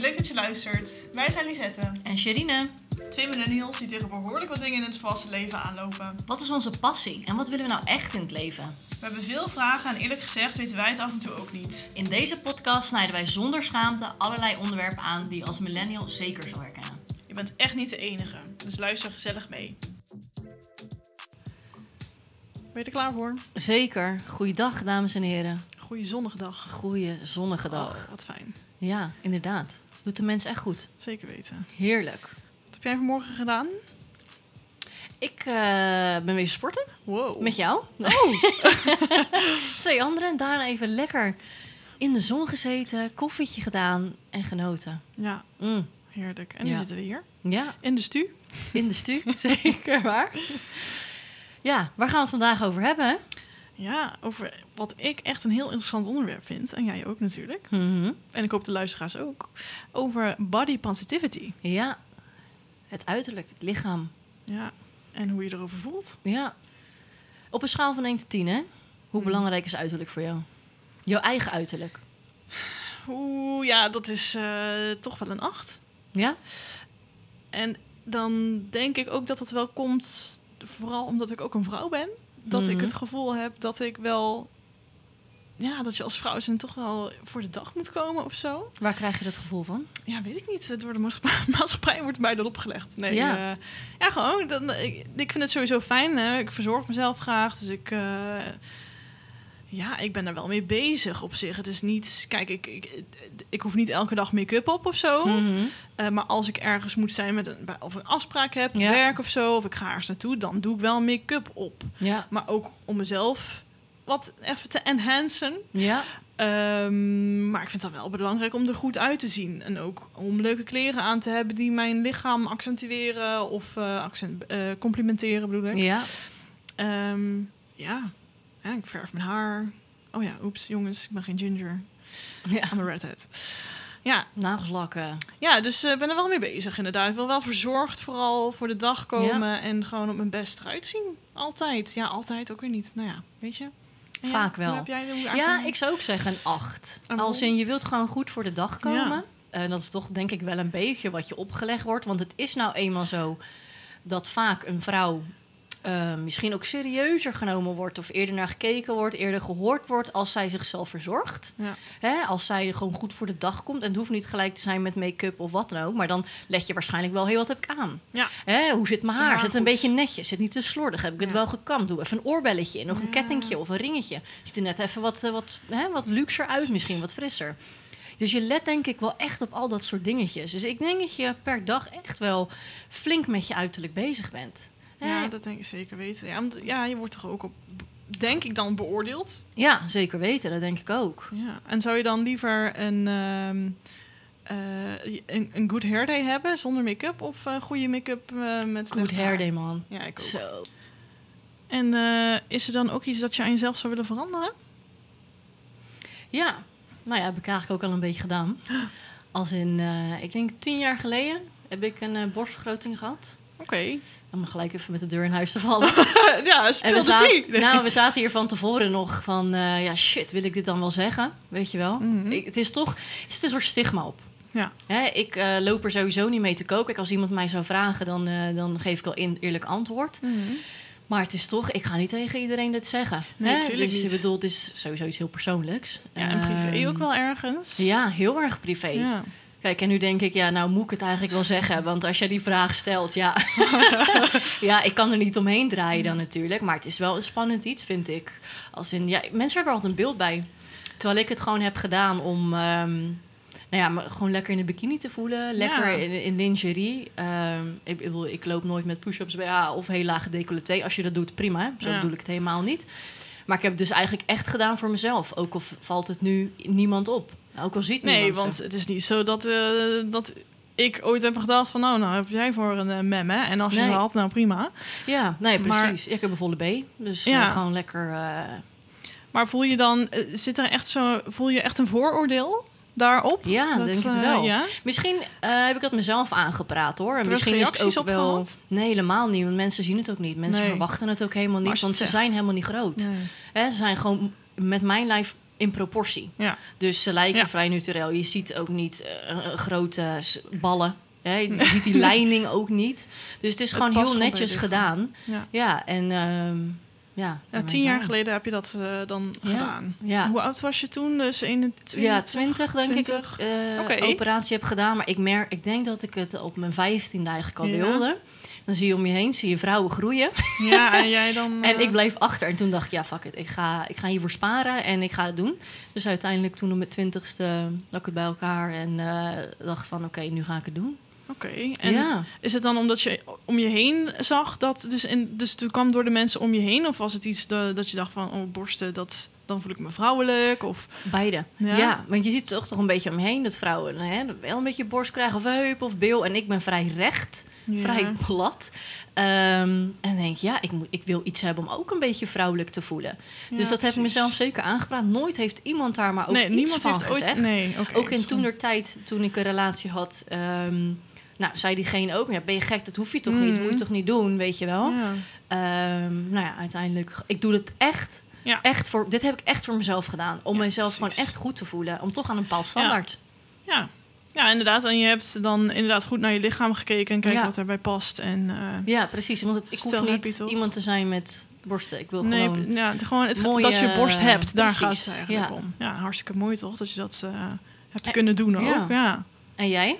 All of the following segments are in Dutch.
leuk dat je luistert. Wij zijn Lisette. En Sherine, Twee millennials die tegen behoorlijk wat dingen in het volwassen leven aanlopen. wat is onze passie en wat willen we nou echt in het leven? We hebben veel vragen en eerlijk gezegd weten wij het af en toe ook niet. In deze podcast snijden wij zonder schaamte allerlei onderwerpen aan die je als millennial zeker zal herkennen. Je bent echt niet de enige, dus luister gezellig mee. Ben je er klaar voor? Zeker. Goeiedag, dames en heren. Goeie zonnige dag. Goeie zonnige dag. Oh, wat fijn. Ja, inderdaad. Doet de mens echt goed. Zeker weten. Heerlijk. Wat heb jij vanmorgen gedaan? Ik eh, ben weer sporten Wow. met jou. Oh, Twee anderen en daarna even lekker in de zon gezeten, koffietje gedaan en genoten. ja, Mm. heerlijk. En nu Ja. zitten we hier. Ja, In de stu. in de stu. Zeker waar. Ja, waar gaan we het vandaag over hebben? Ja, over wat ik echt een heel interessant onderwerp vind. En jij ook natuurlijk. Mhm. En ik hoop de luisteraars ook. Over body positivity. Ja, het uiterlijk, het lichaam. Ja. En hoe je erover voelt. Ja. Op een schaal van 1 tot 10, hè? Hoe Hmm. belangrijk is uiterlijk voor jou? Jouw eigen uiterlijk. Oeh, ja, dat is eh, toch wel een acht. Ja? En dan denk ik ook dat het wel komt, vooral omdat ik ook een vrouw ben. Dat ik Mhm. het gevoel heb dat ik wel... Ja, dat je als vrouw zijn toch wel voor de dag moet komen of zo. Waar krijg je dat gevoel van? Ja, weet ik niet. Door de maatschappij, wordt mij dat opgelegd. Nee, Ja. ja, ja gewoon. Dan, ik, ik vind het sowieso fijn. Hè. Ik verzorg mezelf graag. Dus ik... ja, ik ben er wel mee bezig op zich. Het is niet... Kijk, ik, ik, ik hoef niet elke dag make-up op of zo. Mhm. Eh, maar als ik ergens moet zijn met een, of een afspraak heb, Ja. werk of zo, of ik ga ergens naartoe, dan doe ik wel make-up op. Ja. Maar ook om mezelf wat even te enhancen. Ja. Ehm, maar ik vind het wel belangrijk om er goed uit te zien. En ook om leuke kleren aan te hebben die mijn lichaam accentueren of eh, accent, eh, complimenteren, bedoel ik. Ja. Ehm, ja, en ik verf mijn haar. Oh ja, oeps, jongens, ik ben geen ginger. ja. I'm a redhead. Ja, Nagelslakken. Ja, dus ik ben er wel mee bezig inderdaad. Ik wil wel verzorgd vooral voor de dag komen en gewoon op mijn best eruit zien. Altijd. Ja, altijd ook weer niet. Nou ja, weet je. En? Vaak wel. Heb jij Ja, ik zou ook zeggen een 8. En Als in je wilt gewoon goed voor de dag komen. Ja. En dat is toch denk ik wel een beetje wat je opgelegd wordt. Want het is nou eenmaal zo dat vaak een vrouw eh, misschien ook serieuzer genomen wordt. Of eerder naar gekeken wordt, eerder gehoord wordt als zij zichzelf verzorgt. Ja. Hè, als zij er gewoon goed voor de dag komt. En het hoeft niet gelijk te zijn met make-up of wat dan ook. Maar dan let je waarschijnlijk wel heel wat heb ik aan. Ja. Hè, hoe zit mijn haar? Zit het een beetje netjes? Zit niet te slordig? Heb ik het wel gekamd? Doe even een oorbelletje in. Of een kettingje of een ringetje. Ziet er net even wat, eh, wat, hè, wat luxer uit misschien. Wat frisser. Dus je let denk ik wel echt op al dat soort dingetjes. Dus ik denk dat je per dag echt wel flink met je uiterlijk bezig bent. Ja, dat denk ik zeker weten. Ja, want, ja, je wordt toch ook op, denk ik dan, beoordeeld. ja, zeker weten. Dat denk ik ook. Ja. En zou je dan liever een, ehm, eh, een, een good hair day hebben zonder make-up of eh, goede make-up eh, met haar? hair day, man. Ja, ik ook. Zo. En is er dan ook iets dat je aan jezelf zou willen veranderen? Ja, nou ja, heb ik eigenlijk ook al een beetje gedaan. Als in, ik denk tien jaar geleden heb ik een borstvergroting gehad. Oké. Om gelijk even met de deur in huis te vallen. ja, En we, speel de zaten, nou, we zaten hier van tevoren nog van, eh, ja shit, wil ik dit dan wel zeggen? Weet je wel? Mhm. Ik, het is toch, er zit een soort stigma op. Ja. Hè, ik eh, loop er sowieso niet mee te koken. Als iemand mij zou vragen, dan, eh, dan geef ik al in, eerlijk antwoord. Maar het is toch, ik ga niet tegen iedereen dit zeggen. Nee, hè? tuurlijk dus niet. bedoel, het is sowieso iets heel persoonlijks. Ja, en privé Ehm, ook wel ergens. Ja, heel erg privé. Ja. Kijk, en nu denk ik, ja, nou moet ik het eigenlijk wel zeggen. Want als jij die vraag stelt, ja. ja, ik kan er niet omheen draaien dan natuurlijk. Maar het is wel een spannend iets, vind ik. Als in, ja, mensen hebben er altijd een beeld bij. Terwijl ik het gewoon heb gedaan om, ehm, nou ja, me gewoon lekker in de bikini te voelen. Lekker Ja. in, in lingerie. Ehm, ik, ik, ik loop nooit met push-ups BH of heel lage decolleté. Als je dat doet, prima. Zo Ja. bedoel ik het helemaal niet. Maar ik heb het dus eigenlijk echt gedaan voor mezelf. Ook al valt het nu niemand op. Ook al ziet Nee, want het is niet zo dat, eh, dat ik ooit heb gedacht van... nou, nou heb jij voor een eh, mem, hè? En als je Nee. ze had, nou prima. Ja, nee, Maar- precies. ik heb een volle B. Dus Ja. eh, gewoon lekker... Maar voel je dan... zit er echt zo... Voel je echt een vooroordeel daarop? ja, Dat, denk ik het wel. ja? Misschien heb ik dat mezelf aangepraat, hoor. En misschien is het ook op wel... gehad? Nee, helemaal niet. Want mensen zien het ook niet. Mensen Nee. verwachten het ook helemaal niet. Want ze zegt. zijn helemaal niet groot. Nee. Ze zijn gewoon met mijn lijf in proportie. Ja. Dus ze lijken Ja. vrij naturel. Je ziet ook niet eh, grote ballen. Hè? Je ziet die lijning ook niet. Dus het is Het gewoon heel netjes het gedaan. Ja. Ja, en ehm, ja. Ja, tien jaar geleden heb je dat eh, dan Ja, gedaan. ja. Hoe oud was je toen? Dus 21? Ja, 20 denk 20. ik. eh Oké. Operatie heb gedaan. Maar ik, merk, ik denk dat ik het op mijn 15 eigenlijk al Ja. wilde. Dan zie je om je heen, zie je vrouwen groeien. Ja, en jij dan... En eh, ik bleef achter. En toen dacht ik, ja, fuck it. Ik ga, ik ga hiervoor sparen en ik ga het doen. Dus uiteindelijk toen op mijn twintigste lag ik het bij elkaar. En eh, dacht van, oké, nu ga ik het doen. Oké. En ja. is het dan omdat je om je heen zag dat... Dus, in, dus het kwam door de mensen om je heen? Of was het iets de- dat je dacht van... Oh, borsten, dat, dan voel ik me vrouwelijk? Of... Beide. Ja? Ja? want je ziet toch toch een beetje om je heen dat vrouwen hè, wel een beetje borst krijgen of heup of bil. En ik ben vrij recht, Ja. vrij plat. Ehm, en dan denk ik, ja, ik, moet, ik wil iets hebben om ook een beetje vrouwelijk te voelen. Ja, dus dat heb ik mezelf zeker aangepraat. Nooit heeft iemand daar maar ook nee, iets niemand van heeft gezegd. ooit... Nee. Ook in toen tijd, toen ik een relatie had, ehm, nou, zei diegene ook, ja, ben je gek, dat hoef je toch niet, dat moet je toch niet doen, weet je wel. Ja. Ehm, nou ja, uiteindelijk, ik doe het echt, Ja. echt voor, dit heb ik echt voor mezelf gedaan, om Ja, mezelf precies. gewoon echt goed te voelen, om toch aan een bepaald standaard. Ja. ja, inderdaad. En je hebt dan inderdaad goed naar je lichaam gekeken... en kijken Ja. wat erbij past. En, eh, Ja, precies, want het, ik hoef niet iemand te zijn met borsten, ik wil nee, gewoon... ja, gewoon het, mooie- dat je borst hebt, daar precies, gaat het eigenlijk ja. om. Ja, hartstikke mooi toch, dat je dat eh, hebt En- kunnen doen ook. ja. Ja. En jij?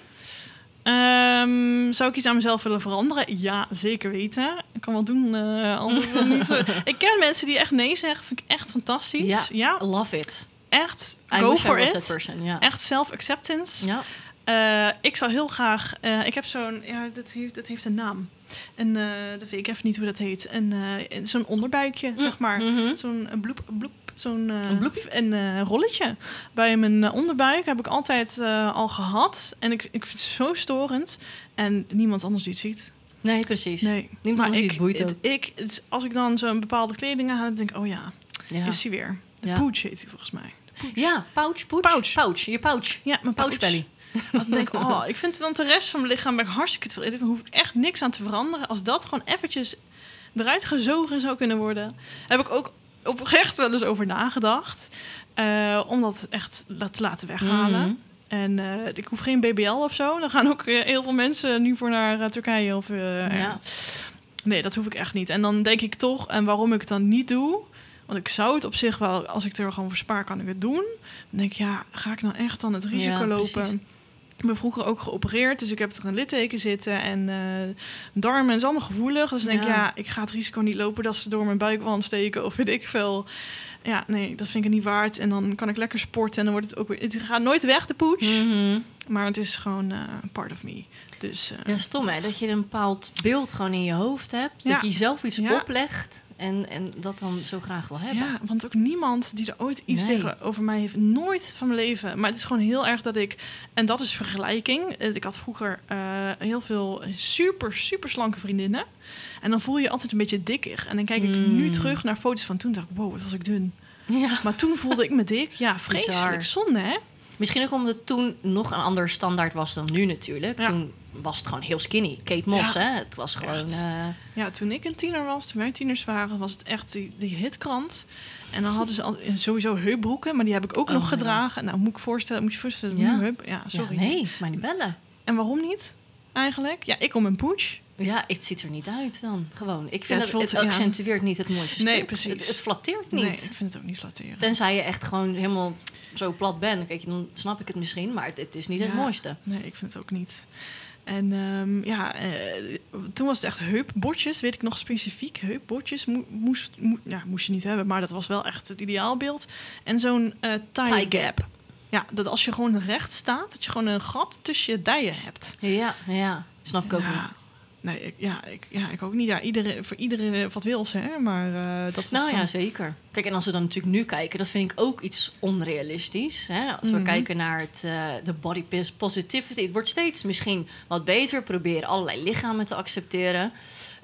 Ehm, zou ik iets aan mezelf willen veranderen? Ja, zeker weten. Ik kan wel doen eh alsof het niet zo... Ik ken mensen die echt nee zeggen, vind ik echt fantastisch. Ja. Ja, Love it. echt. I Go for it. person. Echt self-acceptance. Ja. Eh, ik zou heel graag... eh, ik heb zo'n... Ja, dat heeft, dat heeft een naam. En eh dat weet ik even niet hoe dat heet. En eh, zo'n onderbuikje, zeg maar. Mhm. Zo'n eh, bloep, bloep, zo'n eh, Een eh, rolletje. Bij mijn eh, onderbuik heb ik altijd al gehad. En ik, ik vind het zo storend. En niemand anders die het ziet. Nee, precies. Nee. Niemand anders die het boeit het- ik, het- Als ik dan zo'n bepaalde kleding aan heb, dan denk ik, oh ja, Ja. is hij weer. De Ja. Heet hij volgens mij. Ja, pouch, pouch, Pouch. pouch, je pouch. Ja, mijn pouch. Pouchbelly. Als ik denk, oh, ik vind dan de rest van mijn lichaam ben ik hartstikke tevreden. Daar hoef ik echt niks aan te veranderen. Als dat gewoon eventjes eruit gezogen zou kunnen worden, heb ik ook oprecht wel eens over nagedacht. Eh, om dat echt te laten weghalen. Mhm. En eh, ik hoef geen BBL of zo. Dan gaan ook eh, heel veel mensen nu voor naar Turkije of. Ja. Nee, dat hoef ik echt niet. En dan denk ik toch, en waarom ik het dan niet doe. Want ik zou het op zich wel, als ik er gewoon voor spaar, kan ik het doen. Dan denk ik, ja, ga ik nou echt dan het risico Ja, lopen? precies. Ik ben vroeger ook geopereerd, dus ik heb er een litteken zitten en eh darmen is allemaal gevoelig. Dus dan denk ik, Ja. ik ga het risico niet lopen dat ze door mijn buikwand steken of weet ik veel. Ja, nee, dat vind ik niet waard. En dan kan ik lekker sporten en dan wordt het ook weer... Het gaat nooit weg, de poets. Mhm. Maar het is gewoon eh, part of me. Dus, eh, Ja, stom hè, dat je een bepaald beeld gewoon in je hoofd hebt. Ja. Dat je jezelf iets Ja. oplegt en, en dat dan zo graag wil hebben. Ja, want ook niemand die er ooit iets Nee. tegen over mij heeft, nooit van mijn leven. Maar het is gewoon heel erg dat ik, en dat is vergelijking. Eh, Ik had vroeger eh, heel veel super, super slanke vriendinnen. En dan voel je je altijd een beetje dikker. En dan kijk ik Mm. nu terug naar foto's van toen. dacht ik, wow, wat was ik dun. Ja. Maar toen voelde ik me dik. Ja, vreselijk. Bizar. Zonde, hè? Misschien ook omdat toen nog een ander standaard was dan nu natuurlijk. Ja. Toen was het gewoon heel skinny. Kate Moss, Ja. hè? Het was gewoon... Eh, Ja, toen ik een tiener was, toen wij tieners waren, was het echt die, die hitkrant. En dan hadden ze al, sowieso heupbroeken, maar die heb ik ook Oh nog gedragen. Nou, moet ik voorstellen, moet je voorstellen, Ja. heup. Ja, sorry. Ja, nee, maar niet bellen. En waarom niet? Eigenlijk? Ja, ik om een pooch. Ja, het ziet er niet uit dan. Gewoon. Ik Ja, vind het het, het, ja. accentueert niet het mooiste Nee, stuk. precies. Het, het flatteert niet. Nee, ik vind het ook niet flatteren. Tenzij je echt gewoon helemaal zo plat bent. Kijk, dan snap ik het misschien, maar het, het is niet het Ja. mooiste. Nee, ik vind het ook niet. En ehm, ja, eh, toen was het echt heupbordjes, weet ik nog specifiek. Heupbordjes mo- moest, mo- ja, moest je niet hebben, maar dat was wel echt het ideaalbeeld. En zo'n eh tie, Tie gap. gap. Ja, dat als je gewoon recht staat, dat je gewoon een gat tussen je dijen hebt. Ja, ja. Snap ik ook niet. Nee, ik, ja, ik, ja, ik ook niet. Ja, iedereen, voor iedereen wat wil ze, hè? Maar eh, dat was Nou ja, zeker. Kijk, en als we dan natuurlijk nu kijken, dat vind ik ook iets onrealistisch. Hè? Als we Mhm. kijken naar het, eh, de body pos- positivity, het wordt steeds misschien wat beter. Proberen allerlei lichamen te accepteren.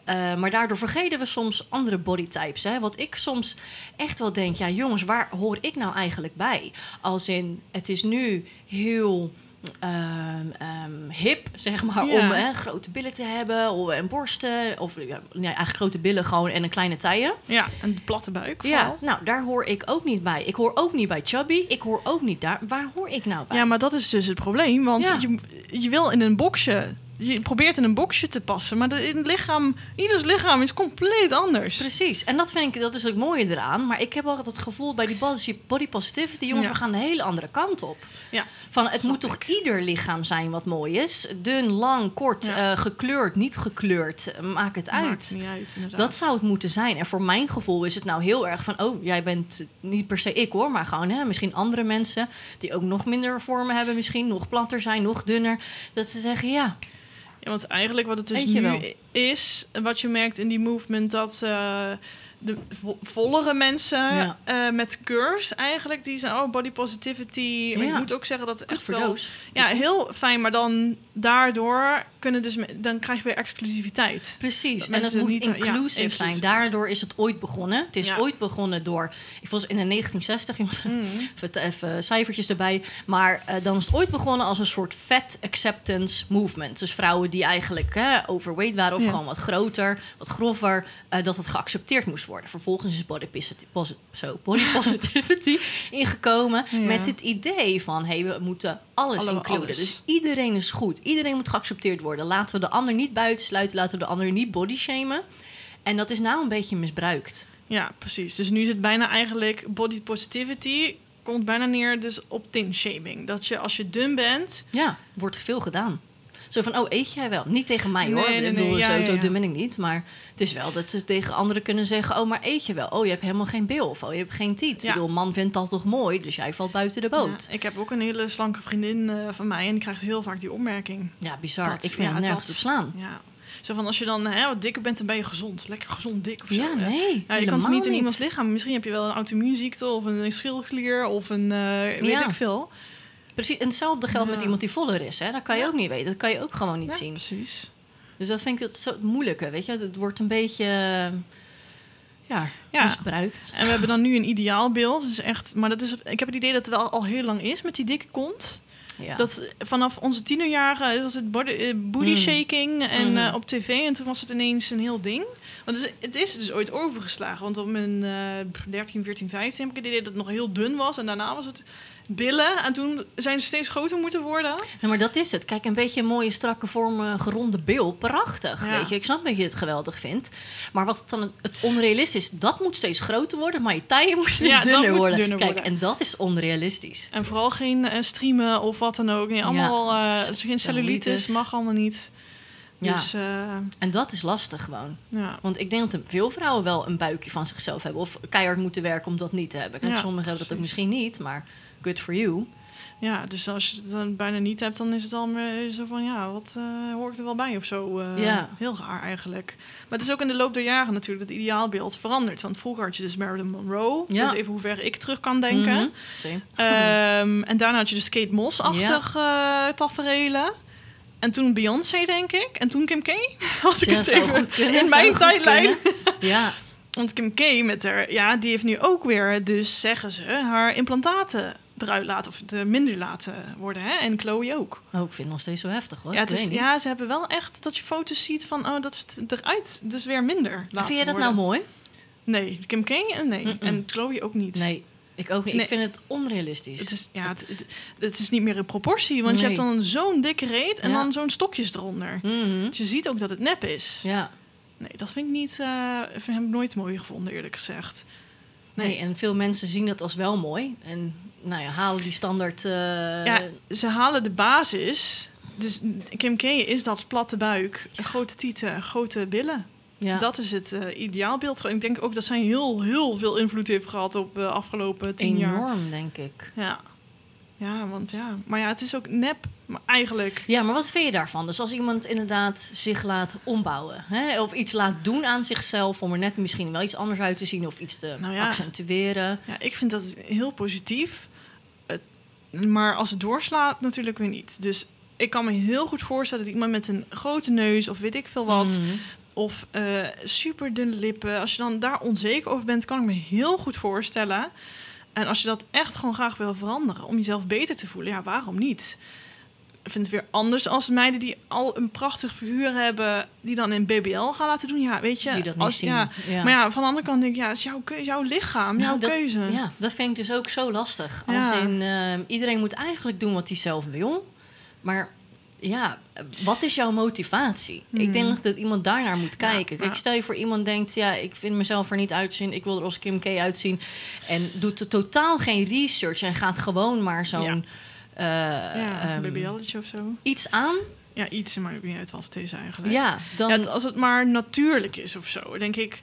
Eh, maar daardoor vergeten we soms andere bodytypes. Hè? Wat ik soms echt wel denk, ja jongens, waar hoor ik nou eigenlijk bij? Als in, het is nu heel ehm, ehm, hip, zeg maar, Ja. om hè, grote billen te hebben of, en borsten. Of ja, eigenlijk grote billen gewoon en een kleine taille. Ja, en de platte buik Ja, vooral. nou, daar hoor ik ook niet bij. Ik hoor ook niet bij Chubby. Ik hoor ook niet daar. Waar hoor ik nou bij? Ja, maar dat is dus het probleem. Want Ja. je, je wil in een boxje... Je probeert in een boxje te passen. Maar in het lichaam... Ieders lichaam is compleet anders. Precies, en dat vind ik, dat is het mooie eraan. Maar ik heb altijd het gevoel bij die body, positivity, jongens, Ja. we gaan de hele andere kant op. Ja. Van het moet toch ieder lichaam zijn wat mooi is? Dun, lang, kort, Ja. eh, gekleurd, niet gekleurd, eh, maakt het uit. Maakt niet uit, inderdaad. Dat zou het moeten zijn. En voor mijn gevoel is het nou heel erg van... oh, jij bent niet per se ik hoor... maar gewoon hè, misschien andere mensen... die ook nog minder vormen hebben misschien... nog platter zijn, nog dunner. Dat ze zeggen, ja, Ja, want eigenlijk wat het dus nu wel. is, wat je merkt in die movement, dat eh, de vo- vollere mensen Ja. eh, met curves eigenlijk, die zijn, oh, body positivity. Maar ik moet ook zeggen dat goed echt wel... Ja, heel fijn, maar dan daardoor kunnen dus, dan krijg je weer exclusiviteit. Precies, Dat en het mensen moet niet- ja, inclusive inclusive. zijn. Daardoor is het ooit begonnen. Het is Ja. ooit begonnen door... Ik was in de 1960, jongens. Mm. Even, even cijfertjes erbij. Maar eh, dan is het ooit begonnen als een soort fat acceptance movement. Dus vrouwen die eigenlijk hè, overweight waren of Ja. gewoon wat groter, wat grover, eh, dat het geaccepteerd moest worden. Vervolgens is body, posit- posi- zo, body positivity ingekomen met het idee van hey, we moeten alles Alle- includen. alles. Dus iedereen is goed. Iedereen moet geaccepteerd worden. Laten we de ander niet buitensluiten, laten we de ander niet body shamen. En dat is nou een beetje misbruikt. Ja, precies. Dus nu is het bijna eigenlijk body positivity komt bijna neer dus op tin shaming. Dat je als je dun bent, Ja, wordt veel gedaan. Zo van, oh, eet jij wel? Niet tegen mij hoor. Nee, bedoel, nee, ja, zo, zo dun ben ik niet. Maar het is wel dat ze tegen anderen kunnen zeggen... oh, maar eet je wel? Oh, je hebt helemaal geen bil. Of oh, je hebt geen tiet. Ik bedoel, man vindt dat toch mooi? Dus jij valt buiten de boot. Ik heb ook een hele slanke vriendin eh, van mij en die krijgt heel vaak die opmerking. Ja, bizar. Dat- ik vind het nergens op slaan. Ja. Zo van als je dan hè, wat dikker bent, dan ben je gezond. Lekker gezond dik of zo. Ja, nee. Ja, je kan helemaal niet in iemands lichaam. Misschien heb je wel een auto-immuunziekte of een schildklier of een eh, weet Ja. ik veel. Precies. En hetzelfde geldt Ja. met iemand die voller is. Hè? Dat kan je Ja. ook niet weten. Dat kan je ook gewoon niet zien. precies. Dus dat vind ik het zo het moeilijke, weet je. Het wordt een beetje... eh, Ja, Ja. misbruikt. En we hebben dan nu een ideaalbeeld. Dus echt, maar dat is, ik heb het idee dat het wel al heel lang is met die dikke kont. Ja. Dat vanaf onze tienerjaren was het body, eh, Mm. shaking en Mhm. eh, op tv. En toen was het ineens een heel ding. Want het is, het is dus ooit overgeslagen. Want op mijn eh 13, 14, 15 heb ik het idee dat het nog heel dun was. En daarna was het billen. En toen zijn ze steeds groter moeten worden. Nou, maar dat is het. Kijk, een beetje een mooie, strakke vorm, eh, geronde bil. Prachtig, Ja. weet je. Ik snap dat je het geweldig vindt. Maar wat het dan het, onrealistisch is, dat moet steeds groter worden. Maar je taille moet steeds Ja, dunner moet worden. dunner Kijk, worden. en dat is onrealistisch. En vooral geen eh, streamen of wat dan ook. Nee, allemaal eh, geen. Cellulitis. Mag allemaal niet. Ja. Dus eh, En dat is lastig gewoon. ja. Want ik denk dat veel vrouwen wel een buikje van zichzelf hebben. Of keihard moeten werken om dat niet te hebben. Kijk, Ja, sommigen hebben dat ook misschien niet. Maar good for you. ja, dus als je het dan bijna niet hebt, dan is het dan weer zo van ja, wat eh, hoort er wel bij of zo. eh, Ja. Heel raar eigenlijk. Maar het is ook in de loop der jaren natuurlijk dat ideaalbeeld verandert. Want vroeger had je dus Marilyn Monroe. Ja. Dat is even hoe ver ik terug kan denken. Ehm, en daarna had je de Kate Moss-achtig taferelen. En toen Beyoncé, denk ik. En toen Kim K. Als ik Ja, het even kunnen, in mijn tijdlijn. Ja, Want Kim K met haar, ja, die heeft nu ook weer, dus zeggen ze, haar implantaten eruit laten of de minder laten worden. Hè? En Chloe ook. oh, ik vind het nog steeds zo heftig hoor. ja, het is, ja, ze hebben wel echt dat je foto's ziet van, oh, dat het eruit, dus weer minder laten Vind jij dat worden. nou mooi? Nee, Kim K, eh, nee. En Chloe ook niet. Nee, ik ook niet. Nee. Ik vind het onrealistisch. Het is, ja, het, het, het is niet meer in proportie, want je hebt dan zo'n dikke reet en Ja. dan zo'n stokjes eronder. Mhm. Dus je ziet ook dat het nep is. Ja, Nee, dat vind ik niet, eh vind, heb ik nooit mooi gevonden, eerlijk gezegd. nee. en veel mensen zien dat als wel mooi. En nou ja, halen die standaard... eh, Ja, ze halen de basis. Dus Kim K is dat platte buik, grote tieten, grote billen. Ja. Dat is het eh, ideaalbeeld. Ik denk ook dat zij heel, heel veel invloed heeft gehad op de afgelopen tien jaar. enorm, denk ik. Ja. ja, want ja. Maar ja, het is ook nep, maar eigenlijk. Ja, maar wat vind je daarvan? Dus als iemand inderdaad zich laat ombouwen... Hè, of iets laat doen aan zichzelf... om er net misschien wel iets anders uit te zien... of iets te Nou ja. accentueren. Ja, ik vind dat heel positief. Maar als het doorslaat, natuurlijk weer niet. Dus ik kan me heel goed voorstellen dat iemand met een grote neus of weet ik veel wat, Mhm. Of eh super dunne lippen, als je dan daar onzeker over bent, kan ik me heel goed voorstellen. En als je dat echt gewoon graag wil veranderen om jezelf beter te voelen, ja, waarom niet? vind het weer anders als meiden die al een prachtig figuur hebben, die dan in BBL gaan laten doen. Ja, weet je. Die dat niet als, zien. Ja, Ja. Maar ja, van de andere kant denk ik, ja, het is jouw, jouw lichaam, Nou, jouw dat- keuze. Ja, dat vind ik dus ook zo lastig. Als Ja. in, ehm, iedereen moet eigenlijk doen wat hij zelf wil. Maar ja, wat is jouw motivatie? Ik denk dat iemand daarnaar moet Hmm. Ja, kijken. Kijk, ja. stel je voor iemand denkt, ja, ik vind mezelf er niet uitzien. Ik wil er als Kim K uitzien. En doet er totaal geen research en gaat gewoon maar zo'n... eh, Ja, ehm, een BBL'tje of zo. iets aan. Ja, iets, maar ik weet niet uit wat het is eigenlijk. Ja, dan... Ja, het- als het maar natuurlijk is of zo, denk ik.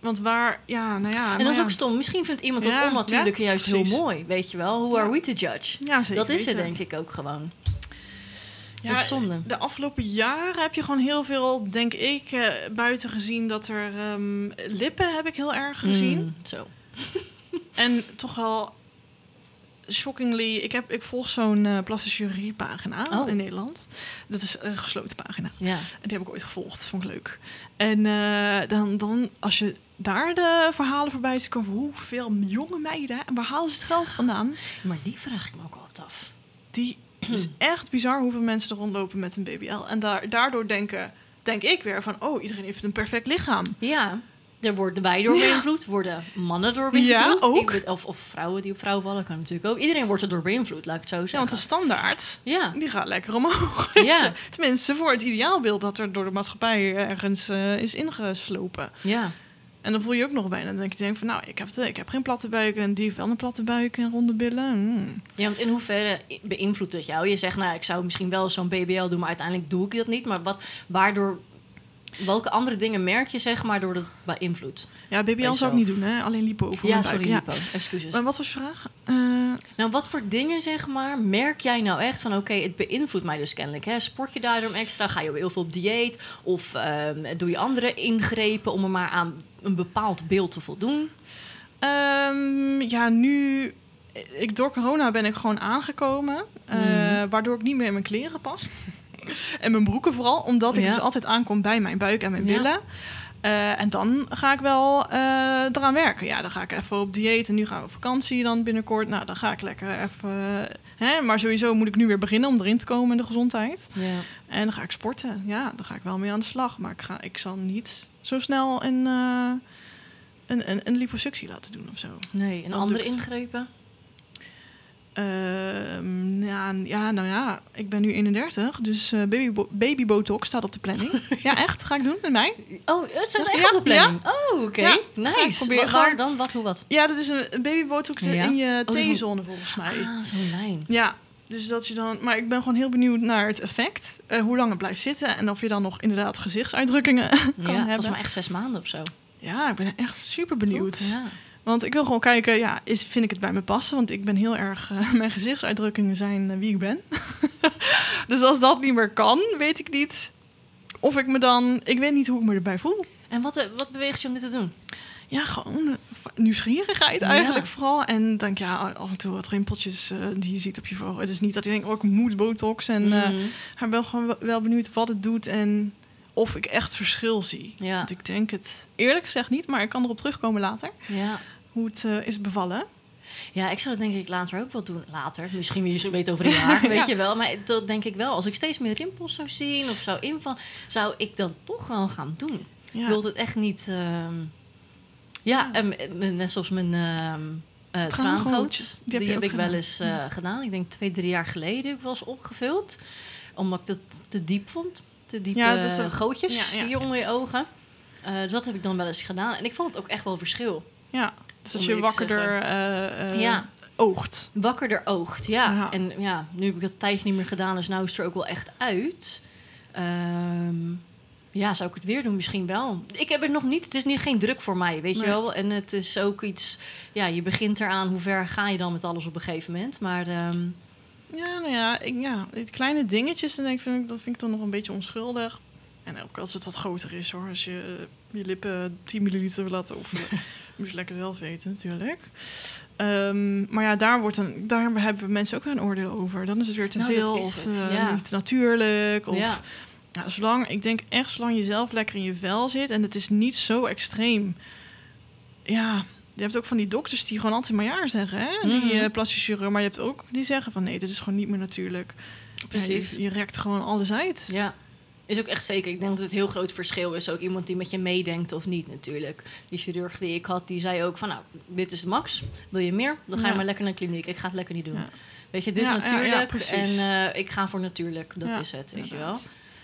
Want waar, ja, nou ja. en dat is ja. ook stom. Misschien vindt iemand het Ja, onnatuurlijke ja, juist heel mooi. Weet je wel? Who are Ja. we to judge? Ja, zeker dat is het denk ik ook gewoon. Ja, dat is zonde. De afgelopen jaren heb je gewoon heel veel, denk ik, eh, buiten gezien dat er ehm, lippen heb ik heel erg gezien. Mm, zo. En toch wel shockingly, ik, heb, ik volg zo'n eh plastische chirurgie pagina Oh. in Nederland. Dat is een gesloten pagina. Ja. En die heb ik ooit gevolgd, vond ik leuk. En eh, dan, dan, als je daar de verhalen voorbij ziet komen, van hoeveel jonge meiden, en waar halen ze het geld vandaan? Maar die vraag ik me ook altijd af. Die is echt bizar hoeveel mensen er rondlopen met een BBL. En daar, daardoor denken, denk ik weer van, oh, iedereen heeft een perfect lichaam. Ja, er worden wij door Ja. beïnvloed, worden mannen door beïnvloed. Ja, ook. Ik of, of vrouwen die op vrouwen vallen, kan natuurlijk ook. Iedereen wordt er door beïnvloed, laat ik het zo Ja, zeggen. want de standaard, Ja, die gaat lekker omhoog. Ja. Tenminste, voor het ideaalbeeld dat er door de maatschappij ergens eh, is ingeslopen. ja. En dan voel je ook nog bijna. Dan denk je denk van, nou, ik heb, ik heb geen platte buik en die heeft wel een platte buik en ronde billen. Hmm. ja, want in hoeverre beïnvloedt het jou? Je zegt, nou, ik zou misschien wel zo'n BBL doen, maar uiteindelijk doe ik dat niet. Maar wat, waardoor, welke andere dingen merk je, zeg maar, door dat beïnvloed? Ja, BBL zou ik niet doen, hè? Alleen lipo voor Ja, sorry, Ja. Lipo. Excuses. Maar wat was je vraag? Eh, Nou, wat voor dingen, zeg maar, merk jij nou echt van... oké, het beïnvloedt mij dus kennelijk. Hè? Sport je daarom extra? Ga je heel veel op dieet? Of ehm, doe je andere ingrepen om er maar aan een bepaald beeld te voldoen? Ehm, ja, nu... Ik, door corona ben ik gewoon aangekomen. eh, Mhm. Waardoor ik niet meer in mijn kleren pas. en mijn broeken vooral. Omdat ik Ja. dus altijd aankom bij mijn buik en mijn billen. Eh, en dan ga ik wel eh, eraan werken. Ja, dan ga ik even op dieet. En nu gaan we op vakantie dan binnenkort. Nou, dan ga ik lekker even... hè? Maar sowieso moet ik nu weer beginnen om erin te komen in de gezondheid. Ja. En dan ga ik sporten. Ja, dan ga ik wel mee aan de slag. Maar ik, ga, ik zal niet zo snel een, eh, een, een, een liposuctie laten doen of zo. Nee, en andere ingrepen? Ehm, ja, ja, nou ja, ik ben nu 31, dus eh baby, babybotox staat op de planning. ja, echt? Ga ik doen met mij? Oh, het staat echt Ja, op de planning. Oh, oké. Ik nice. proberen. Wa- Waar dan? Wat, hoe, wat? Ja, dat is een, babybotox Ja? in je een- T-zone volgens mij. Ah, zo'n lijn. Ja, dus dat je dan... Maar ik ben gewoon heel benieuwd naar het effect. eh, hoe lang het blijft zitten en of je dan nog inderdaad gezichtsuitdrukkingen kan Ja, volgens hebben. mij echt zes maanden of zo. Ja, ik ben echt super benieuwd. Ja. Want ik wil gewoon kijken, ja, is, vind ik het bij me passen? Want ik ben heel erg, eh, mijn gezichtsuitdrukkingen zijn eh, wie ik ben. dus als dat niet meer kan, weet ik niet of ik me dan, ik weet niet hoe ik me erbij voel. En wat, eh, wat beweegt je om dit te doen? Ja, gewoon nieuwsgierigheid Ja. eigenlijk vooral. En denk ja, af en toe wat rimpeltjes die je ziet op je voorhoofd. Het is niet dat je denkt, oh, ik moet botox. En Mhm. maar ik ben gewoon wel- wel benieuwd wat het doet en of ik echt verschil zie. Ja. Want ik denk het eerlijk gezegd niet, maar ik kan erop terugkomen later. Ja. Hoe het eh, is bevallen. Ja, ik zou dat denk ik later ook wel doen. Later, misschien weer zo weet over een jaar, weet Ja. je wel. Maar dat denk ik wel. Als ik steeds meer rimpels zou zien of zou invallen, zou ik dat toch wel gaan doen. Ja. Ik wil het echt niet... ehm, Ja, en net zoals mijn Traangootjes, traangootjes. die heb ik wel eens eh, gedaan. Ik denk twee, drie jaar geleden heb ik wel eens opgevuld. Omdat ik dat te diep vond. Te diepe Ja, dat gootjes ja, ja. hier onder je ogen. Eh, dus dat heb ik dan wel eens gedaan. En ik vond het ook echt wel verschil. Ja, dus als Om je wakkerder eh eh, Ja. oogt. Wakkerder oogt, ja. En ja, nu heb ik het een tijdje niet meer gedaan, dus nu is het er ook wel echt uit. Ehm, ja, zou ik het weer doen? Misschien wel. Ik heb het nog niet. Het is nu geen druk voor mij, weet je wel. En het is ook iets... Ja, je begint eraan. Hoe ver ga je dan met alles op een gegeven moment? Maar ehm, Ja, nou ja, ik, ja, die kleine dingetjes, dan denk ik, vind ik, dat vind ik dan nog een beetje onschuldig. En ook als het wat groter is hoor. Als je eh, je lippen 10 milliliter wil laten oefenen. moet je lekker zelf weten natuurlijk. Ehm, maar ja, daar, wordt een, daar hebben mensen ook een oordeel over. Dan is het weer te Nou, veel of eh, ja. niet natuurlijk. Of, ja. Nou, zolang, ik denk echt, zolang je zelf lekker in je vel zit en het is niet zo extreem. Ja, je hebt ook van die dokters die gewoon altijd maar ja zeggen, hè? Die Mhm. eh plastische chirurg, maar je hebt ook die zeggen van nee, dit is gewoon niet meer natuurlijk. Precies. Ja, je, je rekt gewoon alles uit. Ja. Is ook echt zeker. Ik denk dat het een heel groot verschil is. Ook iemand die met je meedenkt of niet natuurlijk. Die chirurg die ik had, die zei ook van... nou, dit is max. Wil je meer? Dan ga je Ja. maar lekker naar de kliniek. Ik ga het lekker niet doen. Ja. Weet je, dit is natuurlijk. en eh, ik ga voor natuurlijk. Dat is het, weet je wel.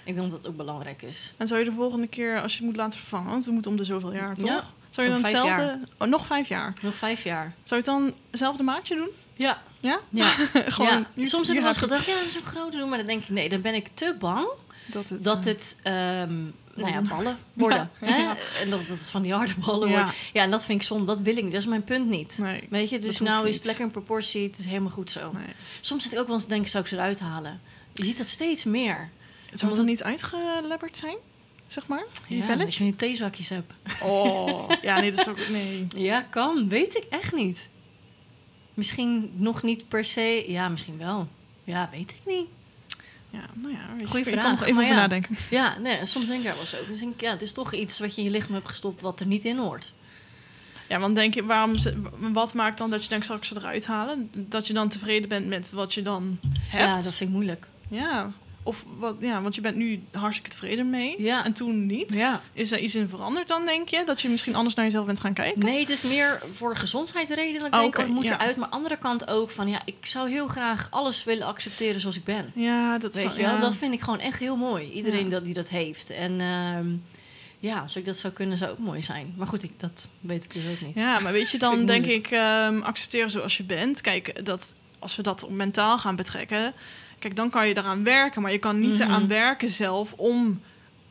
Ik denk dat dat ook belangrijk is. En zou je de volgende keer, als je het moet laten vervangen, want we moeten om de zoveel jaar, toch? Zou je dan vijf hetzelfde... Oh, nog vijf jaar. Nog vijf jaar. Zou je het dan hetzelfde maatje doen? Ja. Ja? Ja. Gewoon, ja. Soms heb ik wel eens gedacht, ja, dat is ook groter doen. Maar dan denk ik, nee, dan ben ik te bang Dat het... dat eh, het, ehm, nou ja, ballen. worden. Ja, hè? ja. En dat het van die harde ballen Ja. wordt. Ja, en dat vind ik zonde. Dat wil ik niet. Dat is mijn punt niet. Nee. Weet je, dus nou is het lekker in proportie. Het is helemaal goed zo. nee. Soms zit ik ook wel eens te denken, zou ik ze eruit halen? Je ziet dat steeds meer. Zou het dan niet uitgelebberd zijn? Zeg maar? Die Ja, dat je niet theezakjes hebt. Oh. ja, nee, dat is ook... Nee. Ja, kan. Weet ik echt niet. Misschien nog niet per se. Ja, misschien wel. Ja, weet ik niet. Ja, nou ja. Weet je, Goeie ik kan vraag, nog even over ja. nadenken. Ja, nee, en soms denk ik daar wel eens over. Dus denk ik, ja, het is toch iets wat je in je lichaam hebt gestopt wat er niet in hoort. Ja, want denk je, waarom wat maakt dan dat je denkt, zal ik ze eruit halen? Dat je dan tevreden bent met wat je dan hebt? Ja, dat vind ik moeilijk. Ja. Of wat, ja, want je bent nu hartstikke tevreden mee. Ja. En toen niet. Ja. Is er iets in veranderd dan, denk je? Dat je misschien anders naar jezelf bent gaan kijken? Nee, het is meer voor gezondheidsredenen. Dat ik Oh, denk, oh, het moet ja. eruit. Maar aan de andere kant ook van, ja, ik zou heel graag alles willen accepteren zoals ik ben. Ja, dat Weet zou- je wel, dat vind ik gewoon echt heel mooi. Iedereen dat, die dat heeft. En ehm, ja, als ik dat zou kunnen, zou ook mooi zijn. Maar goed, ik, dat weet ik dus ook niet. Ja, maar weet je, dan ik denk ik ehm, accepteren zoals je bent. Kijk, dat, als we dat mentaal gaan betrekken, kijk, dan kan je eraan werken. Maar je kan niet Mhm. eraan werken zelf om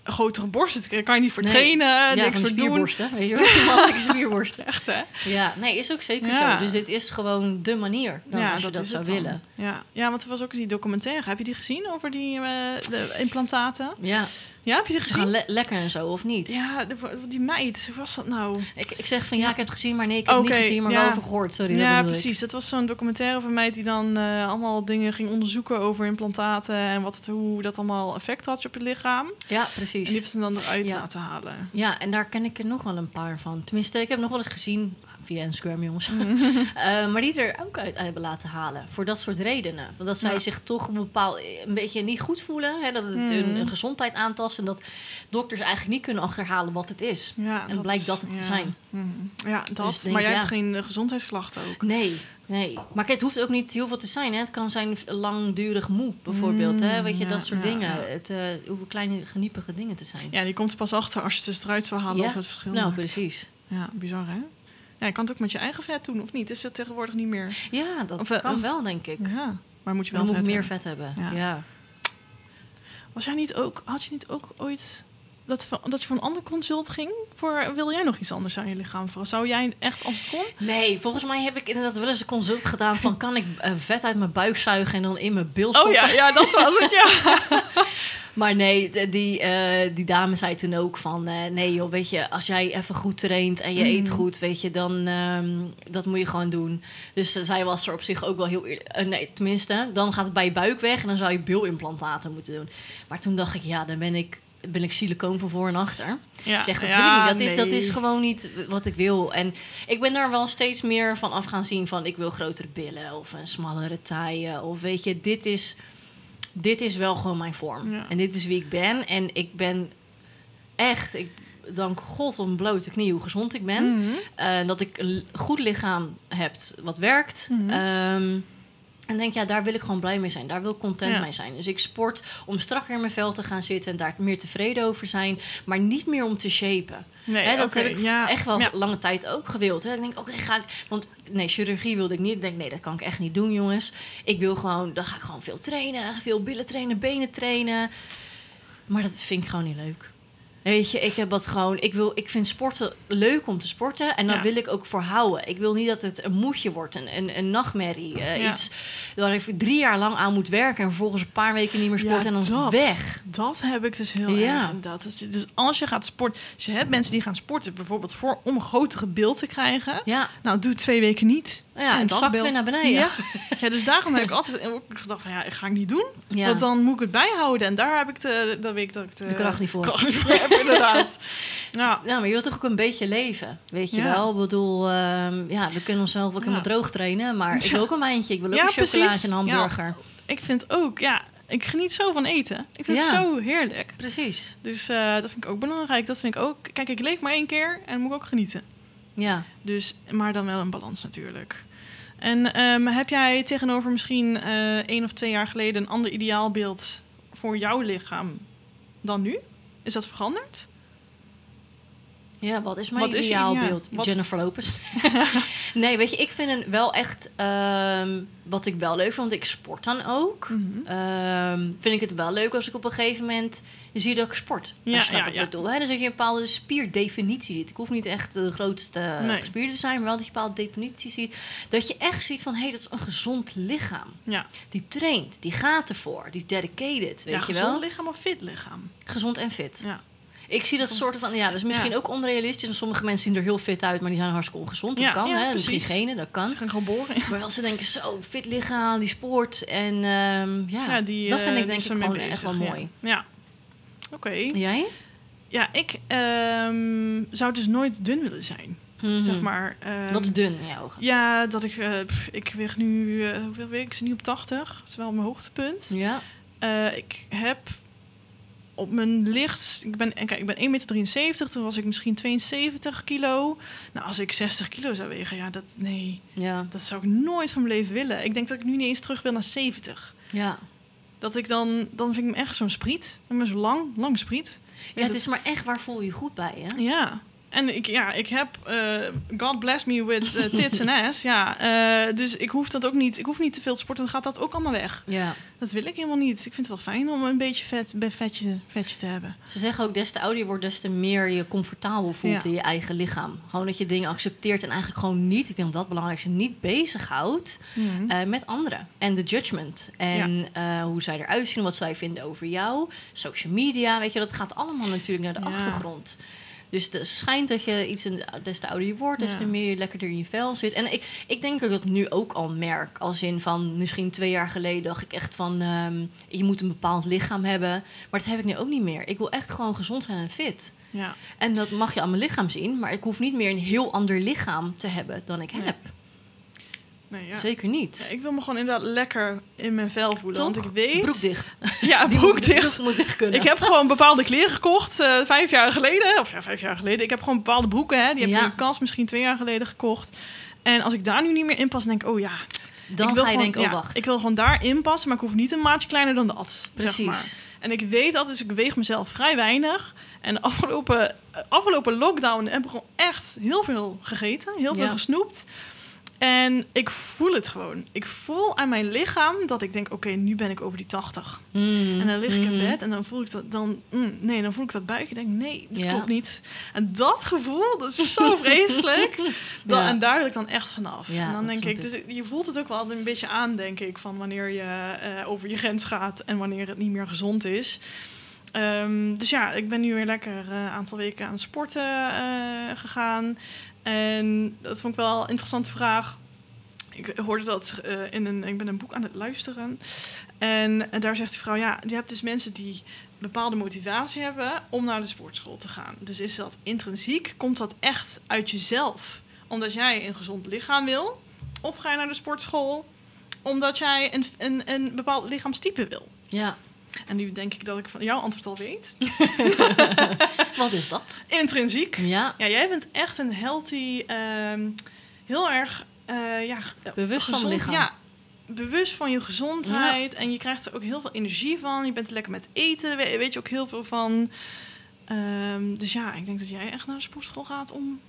grotere borsten te krijgen. Kan je niet voor Nee. trainen, ja, niks voor doen. Weet je. Echt, hè? Ja, nee, is ook zeker Ja. zo. Dus dit is gewoon de manier dan als je dat, zou dan. willen. Ja. ja, want er was ook die documentaire. Heb je die gezien over die eh, de implantaten? Ja, Ja, heb je die gaan gezien? le- lekker en zo, of niet? Ja, de- die meid, hoe was dat nou? Ik, ik zeg van ja, ik heb het gezien, maar nee, ik heb het niet gezien, maar wel over gehoord. Sorry, dat ja, ik. precies. Dat was zo'n documentaire van mij die dan eh, allemaal dingen ging onderzoeken over implantaten en wat het, hoe dat allemaal effect had op je lichaam. Ja, En precies. die heeft ze dan eruit Ja. laten halen. Ja, en daar ken ik er nog wel een paar van. Tenminste, ik heb nog wel eens gezien, via Instagram jongens, Eh, maar die er ook uit hebben laten halen. Voor dat soort redenen. Want dat zij Ja. zich toch een bepaald, een beetje niet goed voelen. Hè, dat het hun, hun gezondheid aantast. En dat dokters eigenlijk niet kunnen achterhalen wat het is. Ja, En blijkt is- dat het te zijn. Mhm. Ja, dat. Dus denk, maar jij hebt geen eh, gezondheidsklachten ook. Nee, nee. Maar kijk, het hoeft ook niet heel veel te zijn. Hè. Het kan zijn langdurig moe, bijvoorbeeld. hè. Weet je, Mm, dat soort ja, dingen. ja. Het uh, hoeven kleine, geniepige dingen te zijn. Ja, die komt er pas achter als je het dus eruit zou halen of het verschil nou, maakt. precies. Ja, bizar hè? Ja, je kan het ook met je eigen vet doen, of niet? Is het tegenwoordig niet meer? Ja, dat Of, eh, kan of- wel, denk ik. Ja, maar moet je Dan wel moet meer vet hebben. Ja. Ja. Was jij niet ook, had je niet ook ooit dat, dat je voor een ander consult ging? Voor, wil jij nog iets anders aan je lichaam voor? Zou jij echt, als het kon? Nee, volgens mij heb ik inderdaad wel eens een consult gedaan van... kan ik eh, vet uit mijn buik zuigen en dan in mijn bil stoppen? Oh ja, ja, dat was het, ja. Maar nee, die, eh, die dame zei toen ook van... eh, nee joh, weet je, als jij even goed traint en je Mhm. eet goed, weet je... dan ehm, dat moet je gewoon doen. Dus eh, zij was er op zich ook wel heel... nee, tenminste, dan gaat het bij je buik weg... en dan zou je bilimplantaten moeten doen. Maar toen dacht ik, ja, dan ben ik, ben ik silicoon van voor en achter. ja Ik zeg, dat ja, wil ik niet. Dat, is, dat is gewoon niet wat ik wil. En ik ben daar wel steeds meer van af gaan zien van... ik wil grotere billen of een smallere taille. Of weet je, dit is, dit is wel gewoon mijn vorm. Ja. En dit is wie ik ben. En ik ben echt... Ik, dank God om blote knie hoe gezond ik ben. Mhm. Eh, dat ik een goed lichaam heb wat werkt. Ehm, en denk, ja, daar wil ik gewoon blij mee zijn. Daar wil ik content Ja. mee zijn. Dus ik sport om strakker in mijn vel te gaan zitten... en daar meer tevreden over zijn. Maar niet meer om te shapen. Nee, Hè, dat heb ik ja. echt wel Ja. lange tijd ook gewild. Hè. Ik denk, oké, ga ik... Want nee, chirurgie wilde ik niet. Ik denk, nee, dat kan ik echt niet doen, jongens. Ik wil gewoon... Dan ga ik gewoon veel trainen. Veel billen trainen, benen trainen. Maar dat vind ik gewoon niet leuk. Weet je, ik heb dat gewoon... Ik, wil, ik vind sporten leuk om te sporten. En daar Ja. wil ik ook voor houden. Ik wil niet dat het een moedje wordt. Een, een, een nachtmerrie. eh, Ja. Iets waar ik drie jaar lang aan moet werken... en vervolgens een paar weken niet meer sporten... Ja, en dan is het dat. weg. Dat heb ik dus heel Ja. erg inderdaad. Dus, dus als je gaat sporten... Dus je hebt mensen die gaan sporten bijvoorbeeld voor, om een grotere beeld te krijgen. Ja, Nou, doe het twee weken niet. ja en het dat zakt beeld- weer naar beneden. Ja. dus daarom heb ik altijd ook gedacht van ja, ik ga ik niet doen. Want dan moet ik het bijhouden. En daar heb ik de, dat weet ik dat ik de, De kracht niet voor. kracht niet voor heb, inderdaad. Ja, Ja, maar je wilt toch ook een beetje leven, weet je Ja. wel? Ik bedoel, ehm, ja, we kunnen onszelf ook helemaal droog trainen, maar ik wil ook een wijntje, ik wil ook Ja, een chocolaatje precies. en een hamburger. ik vind ook, ja, Ik geniet zo van eten. Ik vind Ja. het zo heerlijk. Precies. Dus eh, dat vind ik ook belangrijk. Dat vind ik ook... Kijk, ik leef maar één keer en moet ik ook genieten. Ja. Dus, maar dan wel een balans natuurlijk. En ehm, heb jij tegenover misschien eh één of twee jaar geleden een ander ideaalbeeld voor jouw lichaam dan nu? Is dat veranderd? Ja, wat is mijn Wat ideaalbeeld? Jennifer Lopez. nee, weet je, ik vind het wel echt... ehm, wat ik wel leuk vind, want ik sport dan ook. Mhm. ehm, vind ik het wel leuk als ik op een gegeven moment zie dat ik sport. Ja, snap ja, ik ja. bedoel. Hè? Dus dat je een bepaalde spierdefinitie ziet. Ik hoef niet echt de grootste Nee. gespierde te zijn, maar wel dat je een bepaalde definitie ziet. Dat je echt ziet van, hé, hey, dat is een gezond lichaam. Ja, Die traint, die gaat ervoor, die is dedicated, weet ja je gezond wel? lichaam of fit lichaam? Gezond en fit. Ja. Ik zie dat soort van, ja, is misschien Ja. ook onrealistisch. Want sommige mensen zien er heel fit uit, maar die zijn hartstikke ongezond. Dat Ja, kan, ja, hè? Misschien genen, dat kan. Ze gaan geboren. Maar als ze denken, zo, fit lichaam, die sport. En ehm, ja, die, dat eh, vind ik die denk ik gewoon echt wel mooi. Ja. Oké. Jij? Ja, ik ehm, zou dus nooit dun willen zijn. Mhm. Zeg maar. ehm, Wat is dun in je ogen? Ja, dat ik... eh, pff, ik weeg nu... eh, hoeveel weeg ik? Ik zit nu op 80. Dat is wel mijn hoogtepunt. Ja. Eh, ik heb op mijn licht... Ik ben, en kijk, ik ben 1,73 meter. Toen was ik misschien 72 kilo. Nou, als ik 60 kilo zou wegen, ja, dat... Nee, Ja. dat zou ik nooit van mijn leven willen. Ik denk dat ik nu niet eens terug wil naar 70. Ja. Dat ik dan... Dan vind ik me echt zo'n spriet. Ik ben zo lang, lang spriet. ja, het is maar echt waar voel je je goed bij, hè? Ja. En ik, ja, ik heb... eh, God bless me with eh, tits en ass. Ja, eh, dus ik hoef dat ook niet... Ik hoef niet te veel te sporten. Dan gaat dat ook allemaal weg. Ja. Dat wil ik helemaal niet. Ik vind het wel fijn om een beetje vet, vetje, vetje te hebben. Ze zeggen ook, des te ouder je wordt, des te meer je comfortabel voelt Ja. in je eigen lichaam. Gewoon dat je dingen accepteert en eigenlijk gewoon niet, ik denk dat dat het belangrijkste, niet bezighoudt eh met anderen. En de judgment. En hoe zij eruit zien, wat zij vinden over jou. Social media, weet je, dat gaat allemaal natuurlijk naar de Ja. achtergrond. Dus het schijnt dat je iets, een- des te ouder je wordt, des Ja. te meer je lekkerder in je vel zit. En ik, ik denk dat ik dat nu ook al merk. Als in van, misschien twee jaar geleden dacht ik echt van, ehm, je moet een bepaald lichaam hebben. Maar dat heb ik nu ook niet meer. Ik wil echt gewoon gezond zijn en fit. Ja. En dat mag je aan mijn lichaam zien, maar ik hoef niet meer een heel ander lichaam te hebben dan ik heb. Nee, ja. Zeker niet. Ja, ik wil me gewoon inderdaad lekker in mijn vel voelen. Toch? Want ik weet... Broek dicht. Ja, Die broek moet- dicht. kunnen. Ik heb gewoon bepaalde kleren gekocht, eh, vijf jaar geleden. Of ja, vijf jaar geleden. Ik heb gewoon bepaalde broeken, hè. Die heb ik Ja. in kast misschien twee jaar geleden gekocht. En als ik daar nu niet meer in pas, denk ik, oh ja. dan ik wil ga je gewoon- denken, oh wacht. Ik wil gewoon daarin passen, maar ik hoef niet een maatje kleiner dan dat. Precies. Zeg maar. En ik weet altijd, dus ik weeg mezelf vrij weinig. En de afgelopen, eh, afgelopen lockdown heb ik gewoon echt heel veel gegeten. Heel veel gesnoept. En ik voel het gewoon. Ik voel aan mijn lichaam dat ik denk, oké, nu ben ik over die 80. Mm, En dan lig ik in mm. bed en dan voel ik dat dan, mm, nee, dan voel ik dat buikje. Denk, nee, dat Ja. klopt niet. En dat gevoel, dat is zo vreselijk. Ja. En daar wil ik dan echt vanaf. Ja, en dan denk ik, dus je voelt het ook wel een beetje aan, denk ik, van wanneer je eh, over je grens gaat en wanneer het niet meer gezond is. Ehm, dus ja, ik ben nu weer lekker eh, een aantal weken aan sporten eh, gegaan. En dat vond ik wel een interessante vraag. Ik hoorde dat eh, in een. Ik ben een boek aan het luisteren. En, daar zegt die vrouw: Ja, je hebt dus mensen die bepaalde motivatie hebben om naar de sportschool te gaan. Dus is dat intrinsiek? Komt dat echt uit jezelf? Omdat jij een gezond lichaam wil? Of ga je naar de sportschool omdat jij een, een, een bepaald lichaamstype wil? Ja, En nu denk ik dat ik van jouw antwoord al weet. wat is dat? Intrinsiek. Ja, Ja, jij bent echt een healthy, ehm, heel erg eh, ja, g- Bewust van gezond- lichaam. Ja, bewust van je gezondheid. En je krijgt er ook heel veel energie van. Je bent er lekker met eten, we- weet je ook heel veel van. Ehm, dus ja, ik denk dat jij echt naar de sportschool gaat om,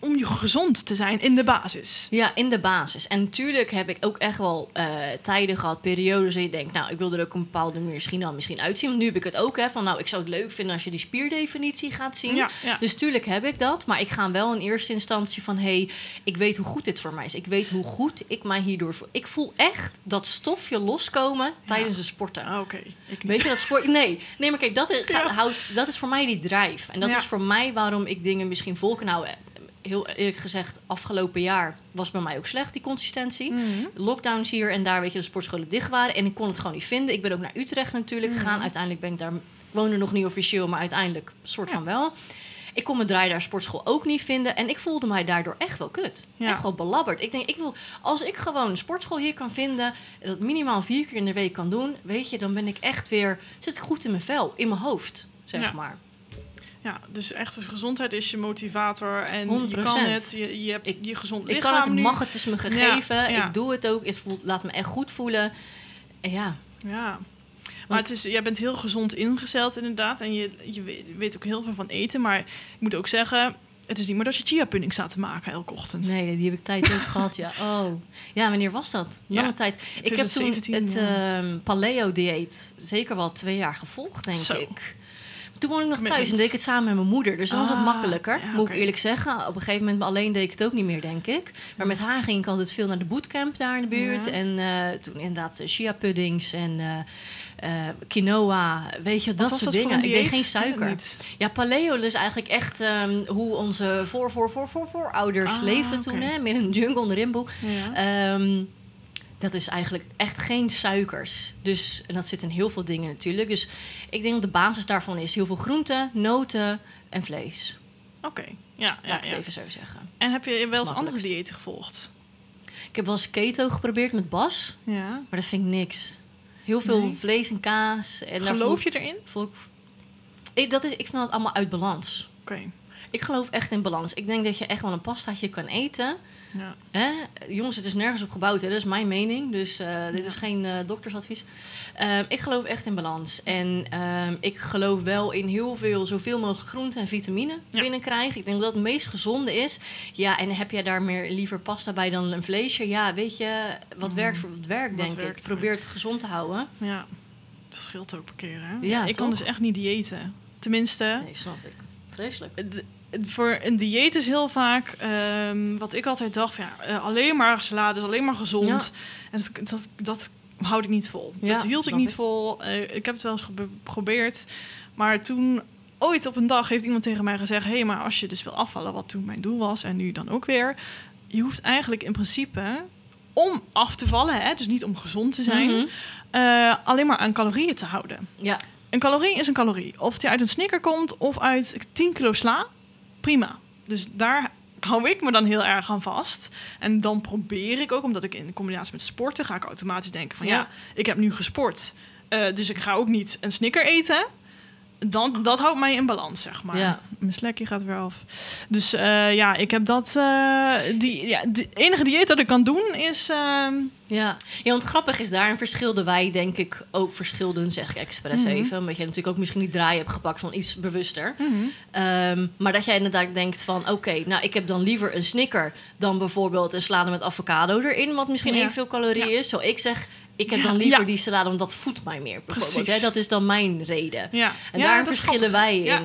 om je gezond te zijn in de basis. Ja, in de basis. En natuurlijk heb ik ook echt wel eh, tijden gehad, periodes dat je denkt, nou, ik wil er ook een bepaalde manier misschien dan misschien uitzien. Want nu heb ik het ook, hè, van nou, ik zou het leuk vinden als je die spierdefinitie gaat zien. Ja, ja. Dus tuurlijk heb ik dat, maar ik ga wel in eerste instantie van, hé, hey, ik weet hoe goed dit voor mij is. Ik weet hoe goed ik mij hierdoor voel. Ik voel echt dat stofje loskomen tijdens het sporten. Ah, Oké. Weet je dat sport? Nee, nee, maar kijk, dat houdt, dat is voor mij die drive. En dat is voor mij waarom ik dingen misschien vol kan houden. Heel eerlijk gezegd, afgelopen jaar was bij mij ook slecht, die consistentie. Mhm. Lockdowns hier en daar, weet je, de sportscholen dicht waren. En ik kon het gewoon niet vinden. Ik ben ook naar Utrecht natuurlijk Mhm. gegaan. Uiteindelijk ben ik daar, woonde nog niet officieel, maar uiteindelijk soort Ja. van wel. Ik kon mijn draaidaar sportschool ook niet vinden. En ik voelde mij daardoor echt wel kut. Ja. Echt wel belabberd. Ik denk, ik wil, als ik gewoon een sportschool hier kan vinden... en dat minimaal vier keer in de week kan doen... weet je, dan ben ik echt weer... zit ik goed in mijn vel, in mijn hoofd, zeg Ja. maar. Ja, dus echt gezondheid is je motivator. En 100%. je kan het, je, je hebt Ik- je gezond Ik lichaam kan het, ik nu. mag het, is me gegeven. Ja, ja. Ik doe het ook. Het voelt, laat me echt goed voelen. En ja, Ja. Maar het is, jij bent heel gezond ingesteld inderdaad. En je, je weet, ook heel veel van eten. Maar ik moet ook zeggen, het is niet meer dat je chia pudding staat te maken elke ochtend. nee, die heb ik tijd ook gehad. Ja, oh. Ja, wanneer was dat? Lange Ja, tijd. Ik heb toen 2017, het ehm, paleo-dieet zeker wel twee jaar gevolgd, denk Zo. ik. Toen woonde ik nog thuis en deed ik het samen met mijn moeder. Dus dan was het Ah, makkelijker, ja, moet ik eerlijk zeggen. Op een gegeven moment alleen deed ik het ook niet meer, denk ik. Maar met haar ging ik altijd veel naar de bootcamp daar in de buurt. Ja. En eh, toen inderdaad eh, chia puddings en eh, eh, quinoa. Weet je, dat Wat soort dat dingen. een Ik deed geen suiker. Ja, paleo is eigenlijk echt ehm, hoe onze voor, voor, voor, voor, voorouders Ah, leefden toen, hè? Midden in de jungle, in de rimboe. Ja. Ehm, dat is eigenlijk echt geen suikers. Dus, en dat zit in heel veel dingen natuurlijk. Dus ik denk dat de basis daarvan is heel veel groenten, noten en vlees. Oké, ja. ja, Laat ik ja. het even zo zeggen. En heb je wel eens andere diëten gevolgd? Ik heb wel eens keto geprobeerd met Bas, Ja. maar dat vind ik niks. Heel veel Nee? vlees en kaas. En Geloof je erin? voel ik, ik, dat is, ik vind dat allemaal uit balans. Oké. Ik geloof echt in balans. Ik denk dat je echt wel een pastaatje kan eten. Ja. Hè? Jongens, het is nergens op gebouwd. Hè? Dat is mijn mening. Dus eh, dit Ja. is geen eh, doktersadvies. Ehm, ik geloof echt in balans. En ehm, ik geloof wel in heel veel, zoveel mogelijk groente en vitamine Ja. binnenkrijgen. Ik denk dat het meest gezonde is. Ja, en heb jij daar meer liever pasta bij dan een vleesje? Ja, weet je, wat werkt voor het werk, Mm. Denk werkt ik. Probeer het gezond te houden. ja. Dat verschilt ook per keer, hè? Ja, ik kan dus echt niet diëten. Tenminste, Nee, snap ik. Vreselijk. Voor een dieet is heel vaak ehm, wat ik altijd dacht: van, ja, eh, alleen maar salades, alleen maar gezond. En dat, dat, dat houd ik niet vol. Ja, dat hield ik niet ik. vol. Eh, ik heb het wel eens geprobeerd. Maar toen, ooit op een dag, heeft iemand tegen mij gezegd: hé, hey, maar als je dus wil afvallen, wat toen mijn doel was en nu dan ook weer, je hoeft eigenlijk in principe om af te vallen, hè, dus niet om gezond te zijn, Mhm. eh, alleen maar aan calorieën te houden. Ja, Een calorie is een calorie. Of die uit een snicker komt of uit 10 kilo sla, prima. Dus daar hou ik me dan heel erg aan vast. En dan probeer ik ook, omdat ik in combinatie met sporten ga ik automatisch denken van ja, Ja. ik heb nu gesport, eh, dus ik ga ook niet een snicker eten. Dan, dat houdt mij in balans, zeg maar. Ja. Mijn slekje gaat weer af. Dus eh, ja, ik heb dat. eh, die, ja, de enige dieet dat ik kan doen is. ehm, Ja. ja, want grappig is, daarin verschilden wij denk ik ook verschilden, zeg ik expres Mhm. even. Omdat je natuurlijk ook misschien die draai hebt gepakt van iets bewuster. Ehm, maar dat jij inderdaad denkt van, oké, nou ik heb dan liever een snicker dan bijvoorbeeld een salade met avocado erin, wat misschien Ja. evenveel calorieën Ja. is. Zo ik zeg, ik heb dan liever die salade, want dat voedt mij meer. Precies. hè? Dat is dan mijn reden. ja. En is verschillen wij in. Ja.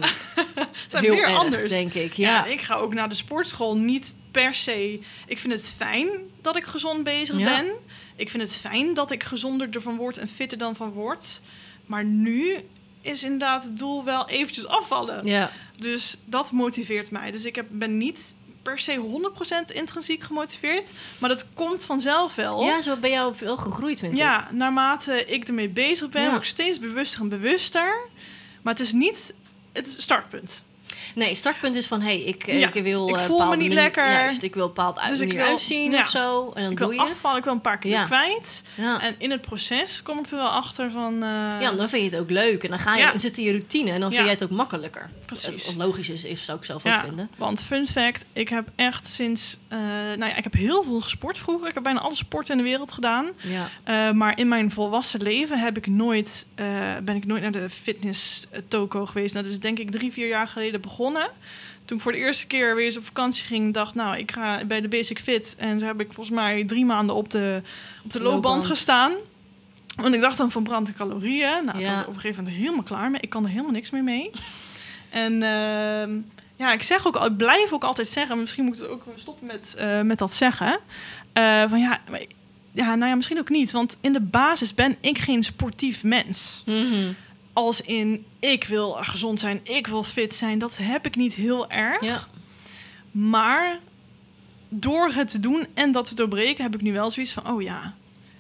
zijn Heel weer erg, anders. denk ik. Ja. Ik ga ook naar de sportschool niet per se. Ik vind het fijn dat ik gezond bezig ben. Ik vind het fijn dat ik gezonder ervan word en fitter dan van word. Maar nu is inderdaad het doel wel eventjes afvallen. ja. Dus dat motiveert mij. Dus ik heb, ben niet per se 100% intrinsiek gemotiveerd. Maar dat komt vanzelf wel. ja, zo ben jij ook veel gegroeid, vind ik. Ja, naarmate ik ermee bezig ben, Ja. word ik steeds bewuster en bewuster. Maar het is niet het startpunt. Nee, startpunt is van, hé, hey, ik, eh, Ja, ik wil... ik eh, voel me niet lekker. Juist, ik wil bepaald uit, Dus ik wil- uitzien ja. of zo. En dan ik doe je het. afvallen, ik wil een paar kilo Ja. kwijt. Ja. En in het proces kom ik er wel achter van... eh, ja, dan vind je het ook leuk. En dan ga je, Ja. dan zit in je routine en dan vind jij het ook makkelijker. Precies. Wat logisch is, is zou ik zelf ook vinden. want fun fact, ik heb echt sinds... eh, nou ja, ik heb heel veel gesport vroeger. Ik heb bijna alle sporten in de wereld gedaan. Ja. Eh, maar in mijn volwassen leven heb ik nooit, eh, ben ik nooit naar de fitness toko geweest. Nou, dat is denk ik drie, vier jaar geleden begonnen. Toen ik voor de eerste keer weer eens op vakantie ging, dacht nou, ik ga bij de Basic Fit. En toen heb ik volgens mij drie maanden op de, op de loopband Loopband. gestaan. Want ik dacht dan verbrande calorieën. Nou, Ja. dat was op een gegeven moment helemaal klaar mee. Ik kan er helemaal niks meer mee. En ehm, ja, ik zeg ook, ik blijf ook altijd zeggen, misschien moet ik het ook stoppen met, eh, met dat zeggen. Eh, van ja, maar ja, nou ja, misschien ook niet. Want in de basis ben ik geen sportief mens. Mhm. Als in, ik wil gezond zijn, ik wil fit zijn. Dat heb ik niet heel erg. ja. Maar door het te doen en dat te doorbreken... heb ik nu wel zoiets van, oh ja.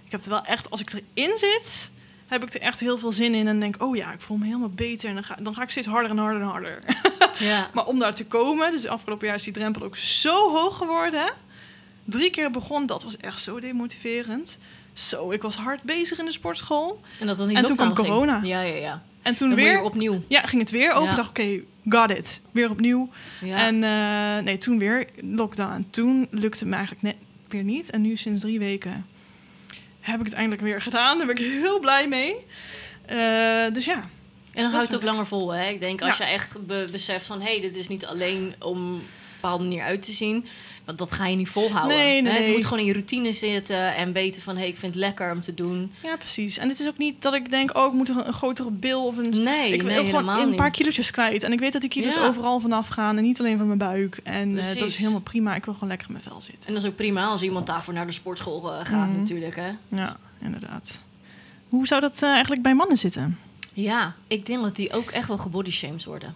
Ik heb er wel echt, als ik erin zit... heb ik er echt heel veel zin in. En denk, oh ja, ik voel me helemaal beter. En dan ga, dan ga ik steeds harder en harder en harder. Ja. Maar om daar te komen, dus afgelopen jaar is die drempel ook zo hoog geworden. Drie keer begon, dat was echt zo demotiverend. Zo, ik was hard bezig in de sportschool. En dat dan niet En toen kwam ging. corona. Ja, ja, ja. En toen Dan weer, opnieuw. ja, ging het weer open. Ja. dacht oké, got it. Weer opnieuw. Ja. En eh, nee, toen weer lockdown. En toen lukte het me eigenlijk net weer niet. En nu sinds drie weken heb ik het eindelijk weer gedaan. Daar ben ik heel blij mee. Eh, dus ja, En dan houdt het ook langer vol. Hè? Ik denk als Ja. je echt be- beseft van... hé, hey, dit is niet alleen om op een bepaalde manier uit te zien. Want dat ga je niet volhouden. Nee, nee? Het moet gewoon in je routine zitten en weten van... hé, hey, ik vind het lekker om te doen. ja, precies. En het is ook niet dat ik denk, oh, ik moet een, een grotere bil of een Nee, ik wil nee, gewoon helemaal een paar kilootjes kwijt. En ik weet dat die kilo's Ja. overal vanaf gaan. En niet alleen van mijn buik. En eh, dat is helemaal prima. Ik wil gewoon lekker in mijn vel zitten. En dat is ook prima als iemand daarvoor naar de sportschool eh, gaat Mhm. natuurlijk. Hè? Ja, inderdaad. Hoe zou dat eh, eigenlijk bij mannen zitten? Ja, ik denk dat die ook echt wel gebodyshamed worden.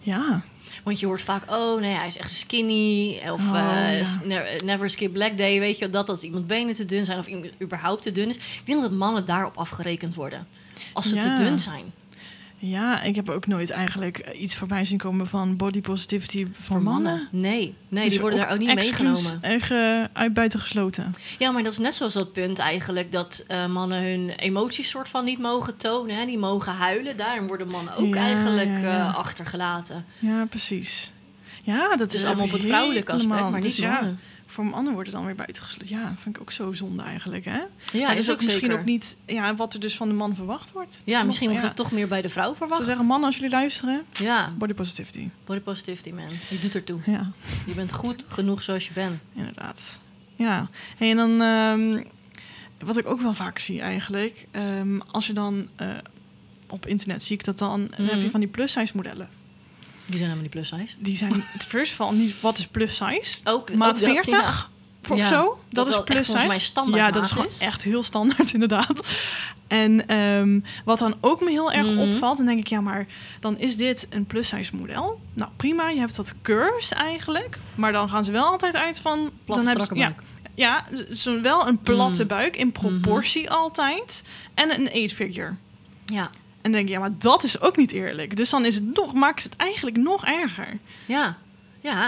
Ja, Want je hoort vaak, oh nee, hij is echt skinny. Of Oh, eh, ja. never skip black day. Weet je dat als iemand benen te dun zijn of iemand überhaupt te dun is. Ik denk dat mannen daarop afgerekend worden. Als ze Ja. te dun zijn. Ja, ik heb ook nooit eigenlijk iets voorbij zien komen van body positivity voor, mannen. Nee, nee Dus die worden daar ook niet meegenomen. echt, uit buiten gesloten. Ja, maar dat is net zoals dat punt eigenlijk... dat eh, mannen hun emoties soort van niet mogen tonen. Hè? Die mogen huilen. Daarom worden mannen ook Ja, eigenlijk ja, ja. eh, achtergelaten. Ja, precies. Ja, dat Het is allemaal op het vrouwelijke aspect, maar niet dus mannen. Voor mannen worden dan weer buitengesloten. Ja, vind ik ook zo zonde eigenlijk, hè? Ja, maar is ook ook misschien ook niet ja, wat er dus van de man verwacht wordt. Ja, misschien wordt ja. het toch meer bij de vrouw verwacht. zeggen, mannen, als jullie luisteren, Ja, body positivity. body positivity, man. Je doet ertoe. Ja, Je bent goed genoeg zoals je bent. inderdaad. Ja, Hey, en dan ehm, wat ik ook wel vaak zie eigenlijk, ehm, als je dan eh, op internet zie ik dat dan, dan heb je Mhm. van die plus size modellen. Die zijn helemaal niet plus size. Die zijn het first van niet wat is plus size? Ook, Maat ook dat, 40? ja. Of Ja, zo? dat Dat, is plus volgens mij size. standaard Ja, dat is gewoon is. echt heel standaard inderdaad. En ehm, wat dan ook me heel erg Mhm. opvalt, dan denk ik, ja, maar dan is dit een plus size model. Nou, prima, je hebt wat curves eigenlijk, maar dan gaan ze wel altijd uit van Platte, dan hebben ze, ja, buik. ja, zo wel een platte Mm. buik in proportie altijd en een eight figure. Ja. En denk je, ja, maar dat is ook niet eerlijk. Dus dan is het nog, ze het eigenlijk nog erger. Ja. Ja.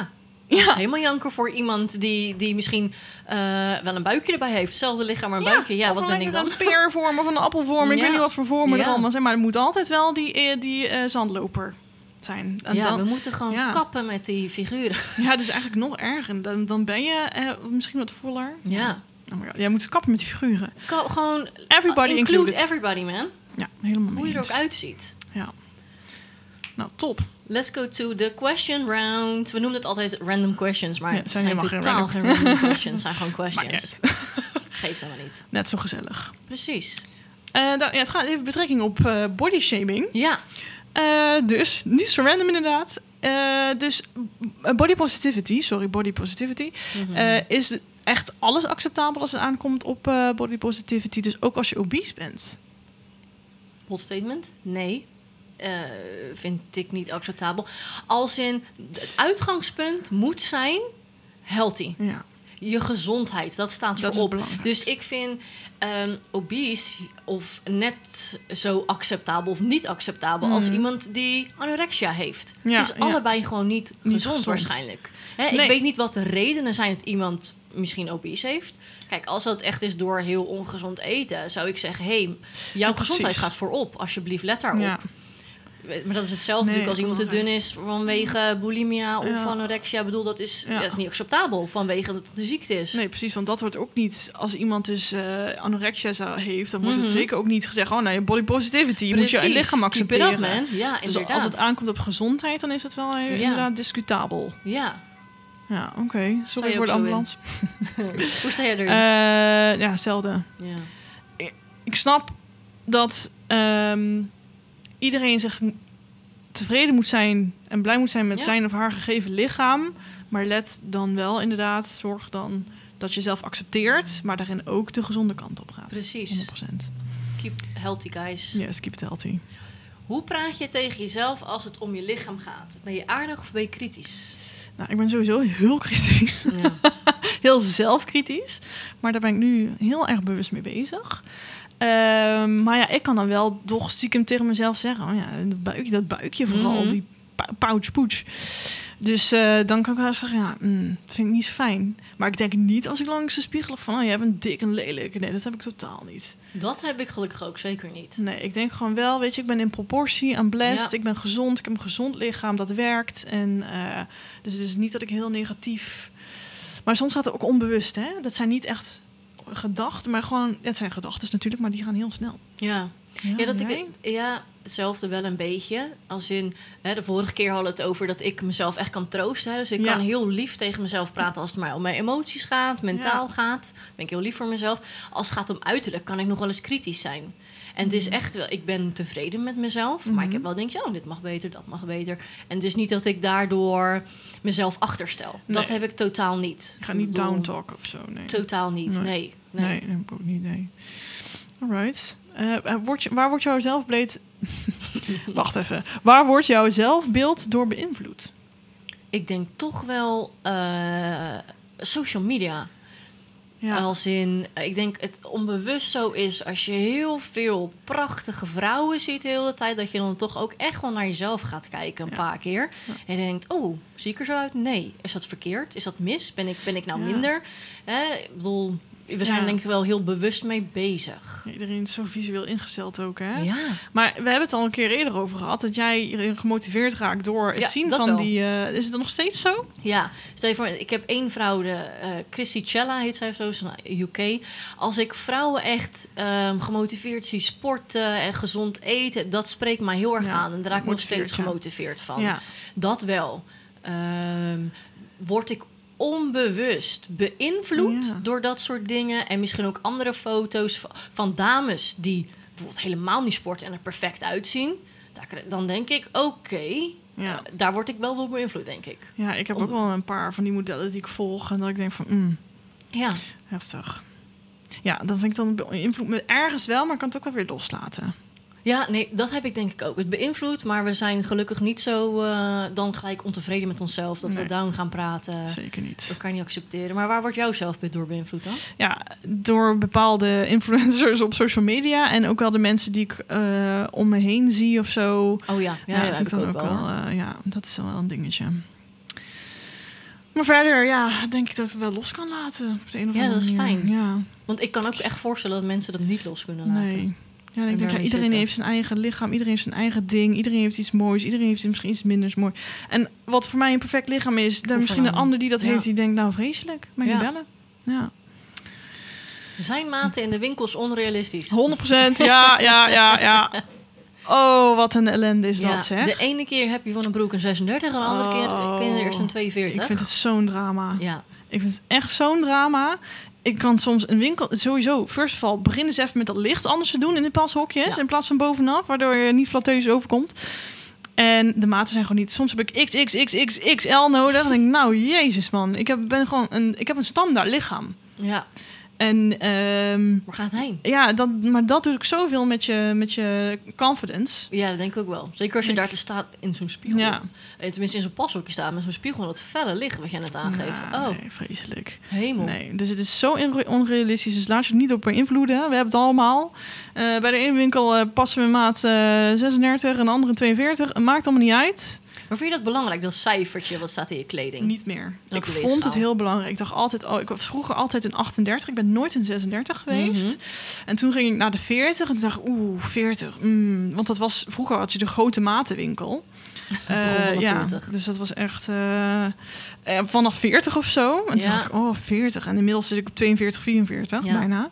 Dat Ja. is helemaal janker voor iemand die, die misschien eh, wel een buikje erbij heeft. Hetzelfde lichaam, maar een buikje. Ja, wat ben ik dan? Een peervorm of een appelvorm. Ik weet niet wat voor vormen er allemaal zijn. Maar het moet altijd wel die, eh, die eh, zandloper zijn. En ja, dan, we moeten gewoon kappen met die figuren. ja, dat is eigenlijk nog erger. Dan, dan ben je misschien wat voller. Ja. Oh my God. Jij moet kappen met die figuren. Ka- gewoon Everybody include included. everybody, man. Ja, helemaal Hoe je er ook uitziet. Ja. Nou, top. Let's go to the question round. We noemen het altijd random questions, maar Ja, het zijn, zijn geen totaal random- geen random questions. Het zijn gewoon Maar questions. Geeft helemaal niet. Net zo gezellig. Precies. Eh, daar- ja, het gaat even betrekking op eh body shaming. Ja. Eh, dus, niet zo random inderdaad. Dus body positivity, sorry, body positivity, Mhm. is echt alles acceptabel als het aankomt op body positivity. Dus ook als je obese bent. Hot statement? Nee. Eh, vind ik niet acceptabel. Als in, het uitgangspunt moet zijn healthy. Ja, Je gezondheid, dat staat dat voorop. Dus ik vind ehm obese of net zo acceptabel of niet acceptabel als Mhm. iemand die anorexia heeft. Ja, het is ja. allebei gewoon niet, Niet gezond, gezond. waarschijnlijk. Hè, Nee. Ik weet niet wat de redenen zijn dat iemand misschien obese heeft. Kijk, als dat echt is door heel ongezond eten, zou ik zeggen: hé, hey, jouw Ja, gezondheid gaat voorop. Alsjeblieft, let daarop. Maar dat is hetzelfde Nee, natuurlijk als iemand te dun is vanwege bulimia of Ja. anorexia. Ik bedoel, dat is, Ja. dat is niet acceptabel vanwege dat het een ziekte is. Nee, precies, want dat wordt ook niet... Als iemand dus eh, anorexia zou, heeft, dan wordt het Mhm. zeker ook niet gezegd... oh nee, body positivity, je moet je lichaam accepteren. up, man. Ja, dus als het aankomt op gezondheid, dan is het wel eh, Ja. inderdaad discutabel. Ja. Ja, oké. Sorry je voor de ambulance. Hoe sta jij erin? Eh ja, hetzelfde. ja. ik snap dat ehm, iedereen zich tevreden moet zijn en blij moet zijn met Ja. zijn of haar gegeven lichaam. Maar let dan wel inderdaad, zorg dan dat je zelf accepteert, maar daarin ook de gezonde kant op gaat. Precies. 100%. Keep healthy, guys. Yes, keep it healthy. Hoe praat je tegen jezelf als het om je lichaam gaat? Ben je aardig of ben je kritisch? Nou, ik ben sowieso heel kritisch. Ja. heel zelfkritisch. Maar daar ben ik nu heel erg bewust mee bezig. Ehm, maar ja, ik kan dan wel toch stiekem tegen mezelf zeggen... Oh ja, dat buikje, dat buikje vooral, Mhm. die pouch, poets. Dus eh, dan kan ik wel zeggen, ja, mm, dat vind ik niet zo fijn. Maar ik denk niet als ik langs de spiegel van, oh, jij bent dik en lelijk. Nee, dat heb ik totaal niet. Dat heb ik gelukkig ook zeker niet. Nee, ik denk gewoon wel, weet je, ik ben in proportie, aan blessed, Ja. ik ben gezond, ik heb een gezond lichaam, dat werkt. En eh, dus het is niet dat ik heel negatief... Maar soms gaat het ook onbewust, hè. Dat zijn niet echt gedachten, maar gewoon... Het zijn gedachten natuurlijk, maar die gaan heel snel. Ja. Ja, dat ik, ja, hetzelfde wel een beetje. Als in, hè, de vorige keer hadden we het over dat ik mezelf echt kan troosten. Hè? Dus ik Ja. kan heel lief tegen mezelf praten als het maar om mijn emoties gaat, mentaal Ja. gaat. Ben ik heel lief voor mezelf. Als het gaat om uiterlijk, kan ik nog wel eens kritisch zijn. En het is Mhm. echt wel, ik ben tevreden met mezelf, maar ik heb wel denk je, oh, dit mag beter, dat mag beter. En het is niet dat ik daardoor mezelf achterstel. Dat heb ik totaal niet. Ik ga niet downtalken of zo, nee. Totaal niet, Nee. nee. nee. Nee, dat heb ik ook niet, nee. Alright. Eh, je- waar wordt jouw zelfbeeld... Wacht even. Waar wordt jouw zelfbeeld door beïnvloed? Ik denk toch wel eh, social media. Ja. Als in, ik denk het onbewust zo is als je heel veel prachtige vrouwen ziet de hele tijd, dat je dan toch ook echt wel naar jezelf gaat kijken een Ja. paar keer. En je denkt, oh, zie ik er zo uit? Nee. Is dat verkeerd? Is dat mis? Ben ik, ben ik nou minder? Hè? Ik bedoel, we zijn Ja. denk ik wel heel bewust mee bezig. Iedereen is zo visueel ingesteld ook, hè? Ja. Maar we hebben het al een keer eerder over gehad... dat jij gemotiveerd raakt door het Ja, zien van wel. die... eh, is het nog steeds zo? Ja, stel je voor, ik heb één vrouw, de eh Chrissy Cella heet zij zo, is een UK. Als ik vrouwen echt ehm, gemotiveerd zie sporten en gezond eten, dat spreekt mij heel erg aan. En daar raak ik nog steeds gemotiveerd van. Ja. Dat wel. Ehm, word ik onbewust beïnvloed Ja. door dat soort dingen. En misschien ook andere foto's van, van dames die bijvoorbeeld helemaal niet sporten en er perfect uitzien. Daar, dan denk ik, oké, Ja. eh, daar word ik wel door beïnvloed, denk ik. ja, ik heb Om- ook wel een paar van die modellen die ik volg... en dat ik denk van, mm, Ja. heftig. Ja, dan vind ik dan beïnvloed me ergens wel... maar ik kan het ook wel weer loslaten. Ja, nee, dat heb ik denk ik ook. Het beïnvloedt, maar we zijn gelukkig niet zo eh, dan gelijk ontevreden met onszelf. Dat we down gaan praten. Zeker niet. Dat kan je niet accepteren. Maar waar wordt jouw zelfbeeld door beïnvloed dan? Ja, door bepaalde influencers op social media... en ook wel de mensen die ik eh, om me heen zie of zo... Oh ja, ja, Ja, vind ik dan ook wel. eh, ja, dat is wel een dingetje. Maar verder, ja, denk ik dat ik het wel los kan laten. Op de een of Ja, dat is manier. fijn. Ja, Want ik kan ook echt voorstellen dat mensen dat niet los kunnen laten. nee. Ja, ik denk, ja, iedereen zitten. heeft zijn eigen lichaam, iedereen heeft zijn eigen ding, iedereen heeft iets moois, iedereen heeft misschien iets minders mooi. En wat voor mij een perfect lichaam is, Of misschien een ander die dat ja. heeft, die denkt, nou vreselijk, maar Ja. niet bellen. Ja. Zijn maten in de winkels onrealistisch? 100% ja, ja, ja, ja. Oh, wat een ellende is Ja, dat, zeg. De ene keer heb je van een broek een 36 en de andere Oh. keer ken je eerst een 42. Ik vind het zo'n drama. Ja, Ik vind het echt zo'n drama. Ik kan soms een winkel... Sowieso, first of all, begin eens even met dat licht anders te doen in de pashokjes. Ja. In plaats van bovenaf, waardoor je niet flatteus overkomt. En de maten zijn gewoon niet... Soms heb ik XXXXXL nodig. Dan denk ik, nou, jezus man. Ik heb, ben gewoon een, ik heb een standaard lichaam. ja. En ehm, Waar gaat het heen? ja, dat, maar dat doet ook zoveel met je, met je confidence. Ja, dat denk ik ook wel. Zeker als je daar te staat in zo'n spiegel. Ja. Eh, Tenminste in zo'n pashokje staat met zo'n spiegel. Dat felle licht wat jij net aangeeft. Nou, oh, nee, vreselijk. hemel. Nee, dus het is zo onrealistisch. Dus laat je er niet op beïnvloeden. We hebben het allemaal. Eh, bij de ene winkel eh, passen we maat eh, 36 en de andere 42. Het maakt allemaal niet uit. Maar vind je dat belangrijk, dat cijfertje wat staat in je kleding? Niet meer. Ik vond het heel belangrijk. Ik dacht altijd, oh, ik was vroeger altijd een 38. Ik ben nooit een 36 geweest. Mhm. En toen ging ik naar de 40 en toen dacht ik, oeh, 40. mm. Want dat was, vroeger had je de grote matenwinkel. Vanaf ja, 40. dus dat was echt eh, eh, vanaf 40 of zo. En toen Ja. dacht ik, oh, 40. En inmiddels zit ik op 42, 44 Ja. bijna.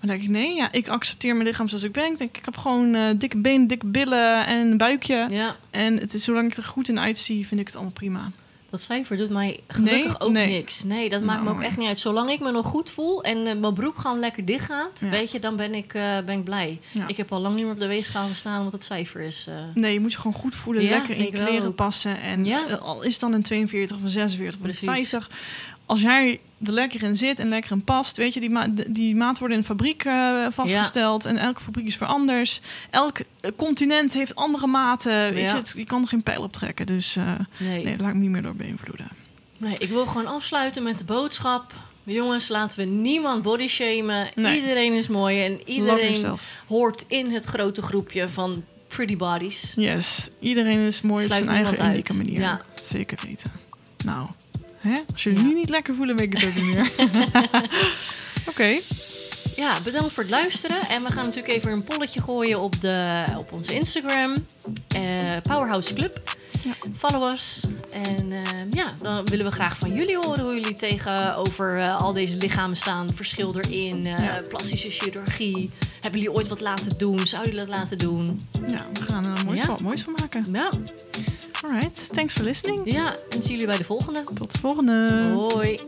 Maar dan denk ik, nee, ja, ik accepteer mijn lichaam zoals ik ben. Ik denk, ik heb gewoon eh, dikke benen, dikke billen en een buikje. Ja, En het is, zolang ik er goed in uitzie, vind ik het allemaal prima. dat cijfer doet mij gelukkig Nee? ook Nee. niks. Nee, dat maakt me Nou. ook echt niet uit. Zolang ik me nog goed voel en eh, mijn broek gewoon lekker dicht gaat, Ja. weet je, dan ben ik, eh, ben ik blij. Ja. Ik heb al lang niet meer op de weegschaal gestaan omdat het cijfer is. Nee, je moet je gewoon goed voelen, Ja, lekker in je kleren passen. En al is het dan een 42 of een 46 of een Precies. 50. Als jij er lekker in zit en lekker in past, weet je, die, ma die maat worden in de fabriek eh, vastgesteld. En elke fabriek is weer anders. Elk eh, continent heeft andere maten. Weet Ja. je, het, je kan er geen pijl op trekken. Dus eh, nee. laat ik me niet meer door beïnvloeden. nee, ik wil gewoon afsluiten met de boodschap. Jongens, laten we niemand bodyshamen. Nee. Iedereen is mooi en iedereen hoort in het grote groepje van pretty bodies. Yes, iedereen is mooi Sluit op zijn eigen unieke manier. Ja. Zeker weten. Nou, hè? als jullie Ja. nu niet lekker voelen, weet ik het ook niet meer. Oké, Ja, bedankt voor het luisteren. En we gaan natuurlijk even een polletje gooien op, de, op onze Instagram. eh, Powerhouse Club. Ja. Follow us. En eh, ja, dan willen we graag van jullie horen hoe jullie tegenover eh, al deze lichamen staan. Verschil erin, Ja. plastische chirurgie. Hebben jullie ooit wat laten doen? Zouden jullie dat laten doen? ja, we gaan er moois, Ja. van, moois van maken. Ja, Alright, thanks for listening. Ja, en zien jullie bij de volgende. Tot de volgende. Hoi.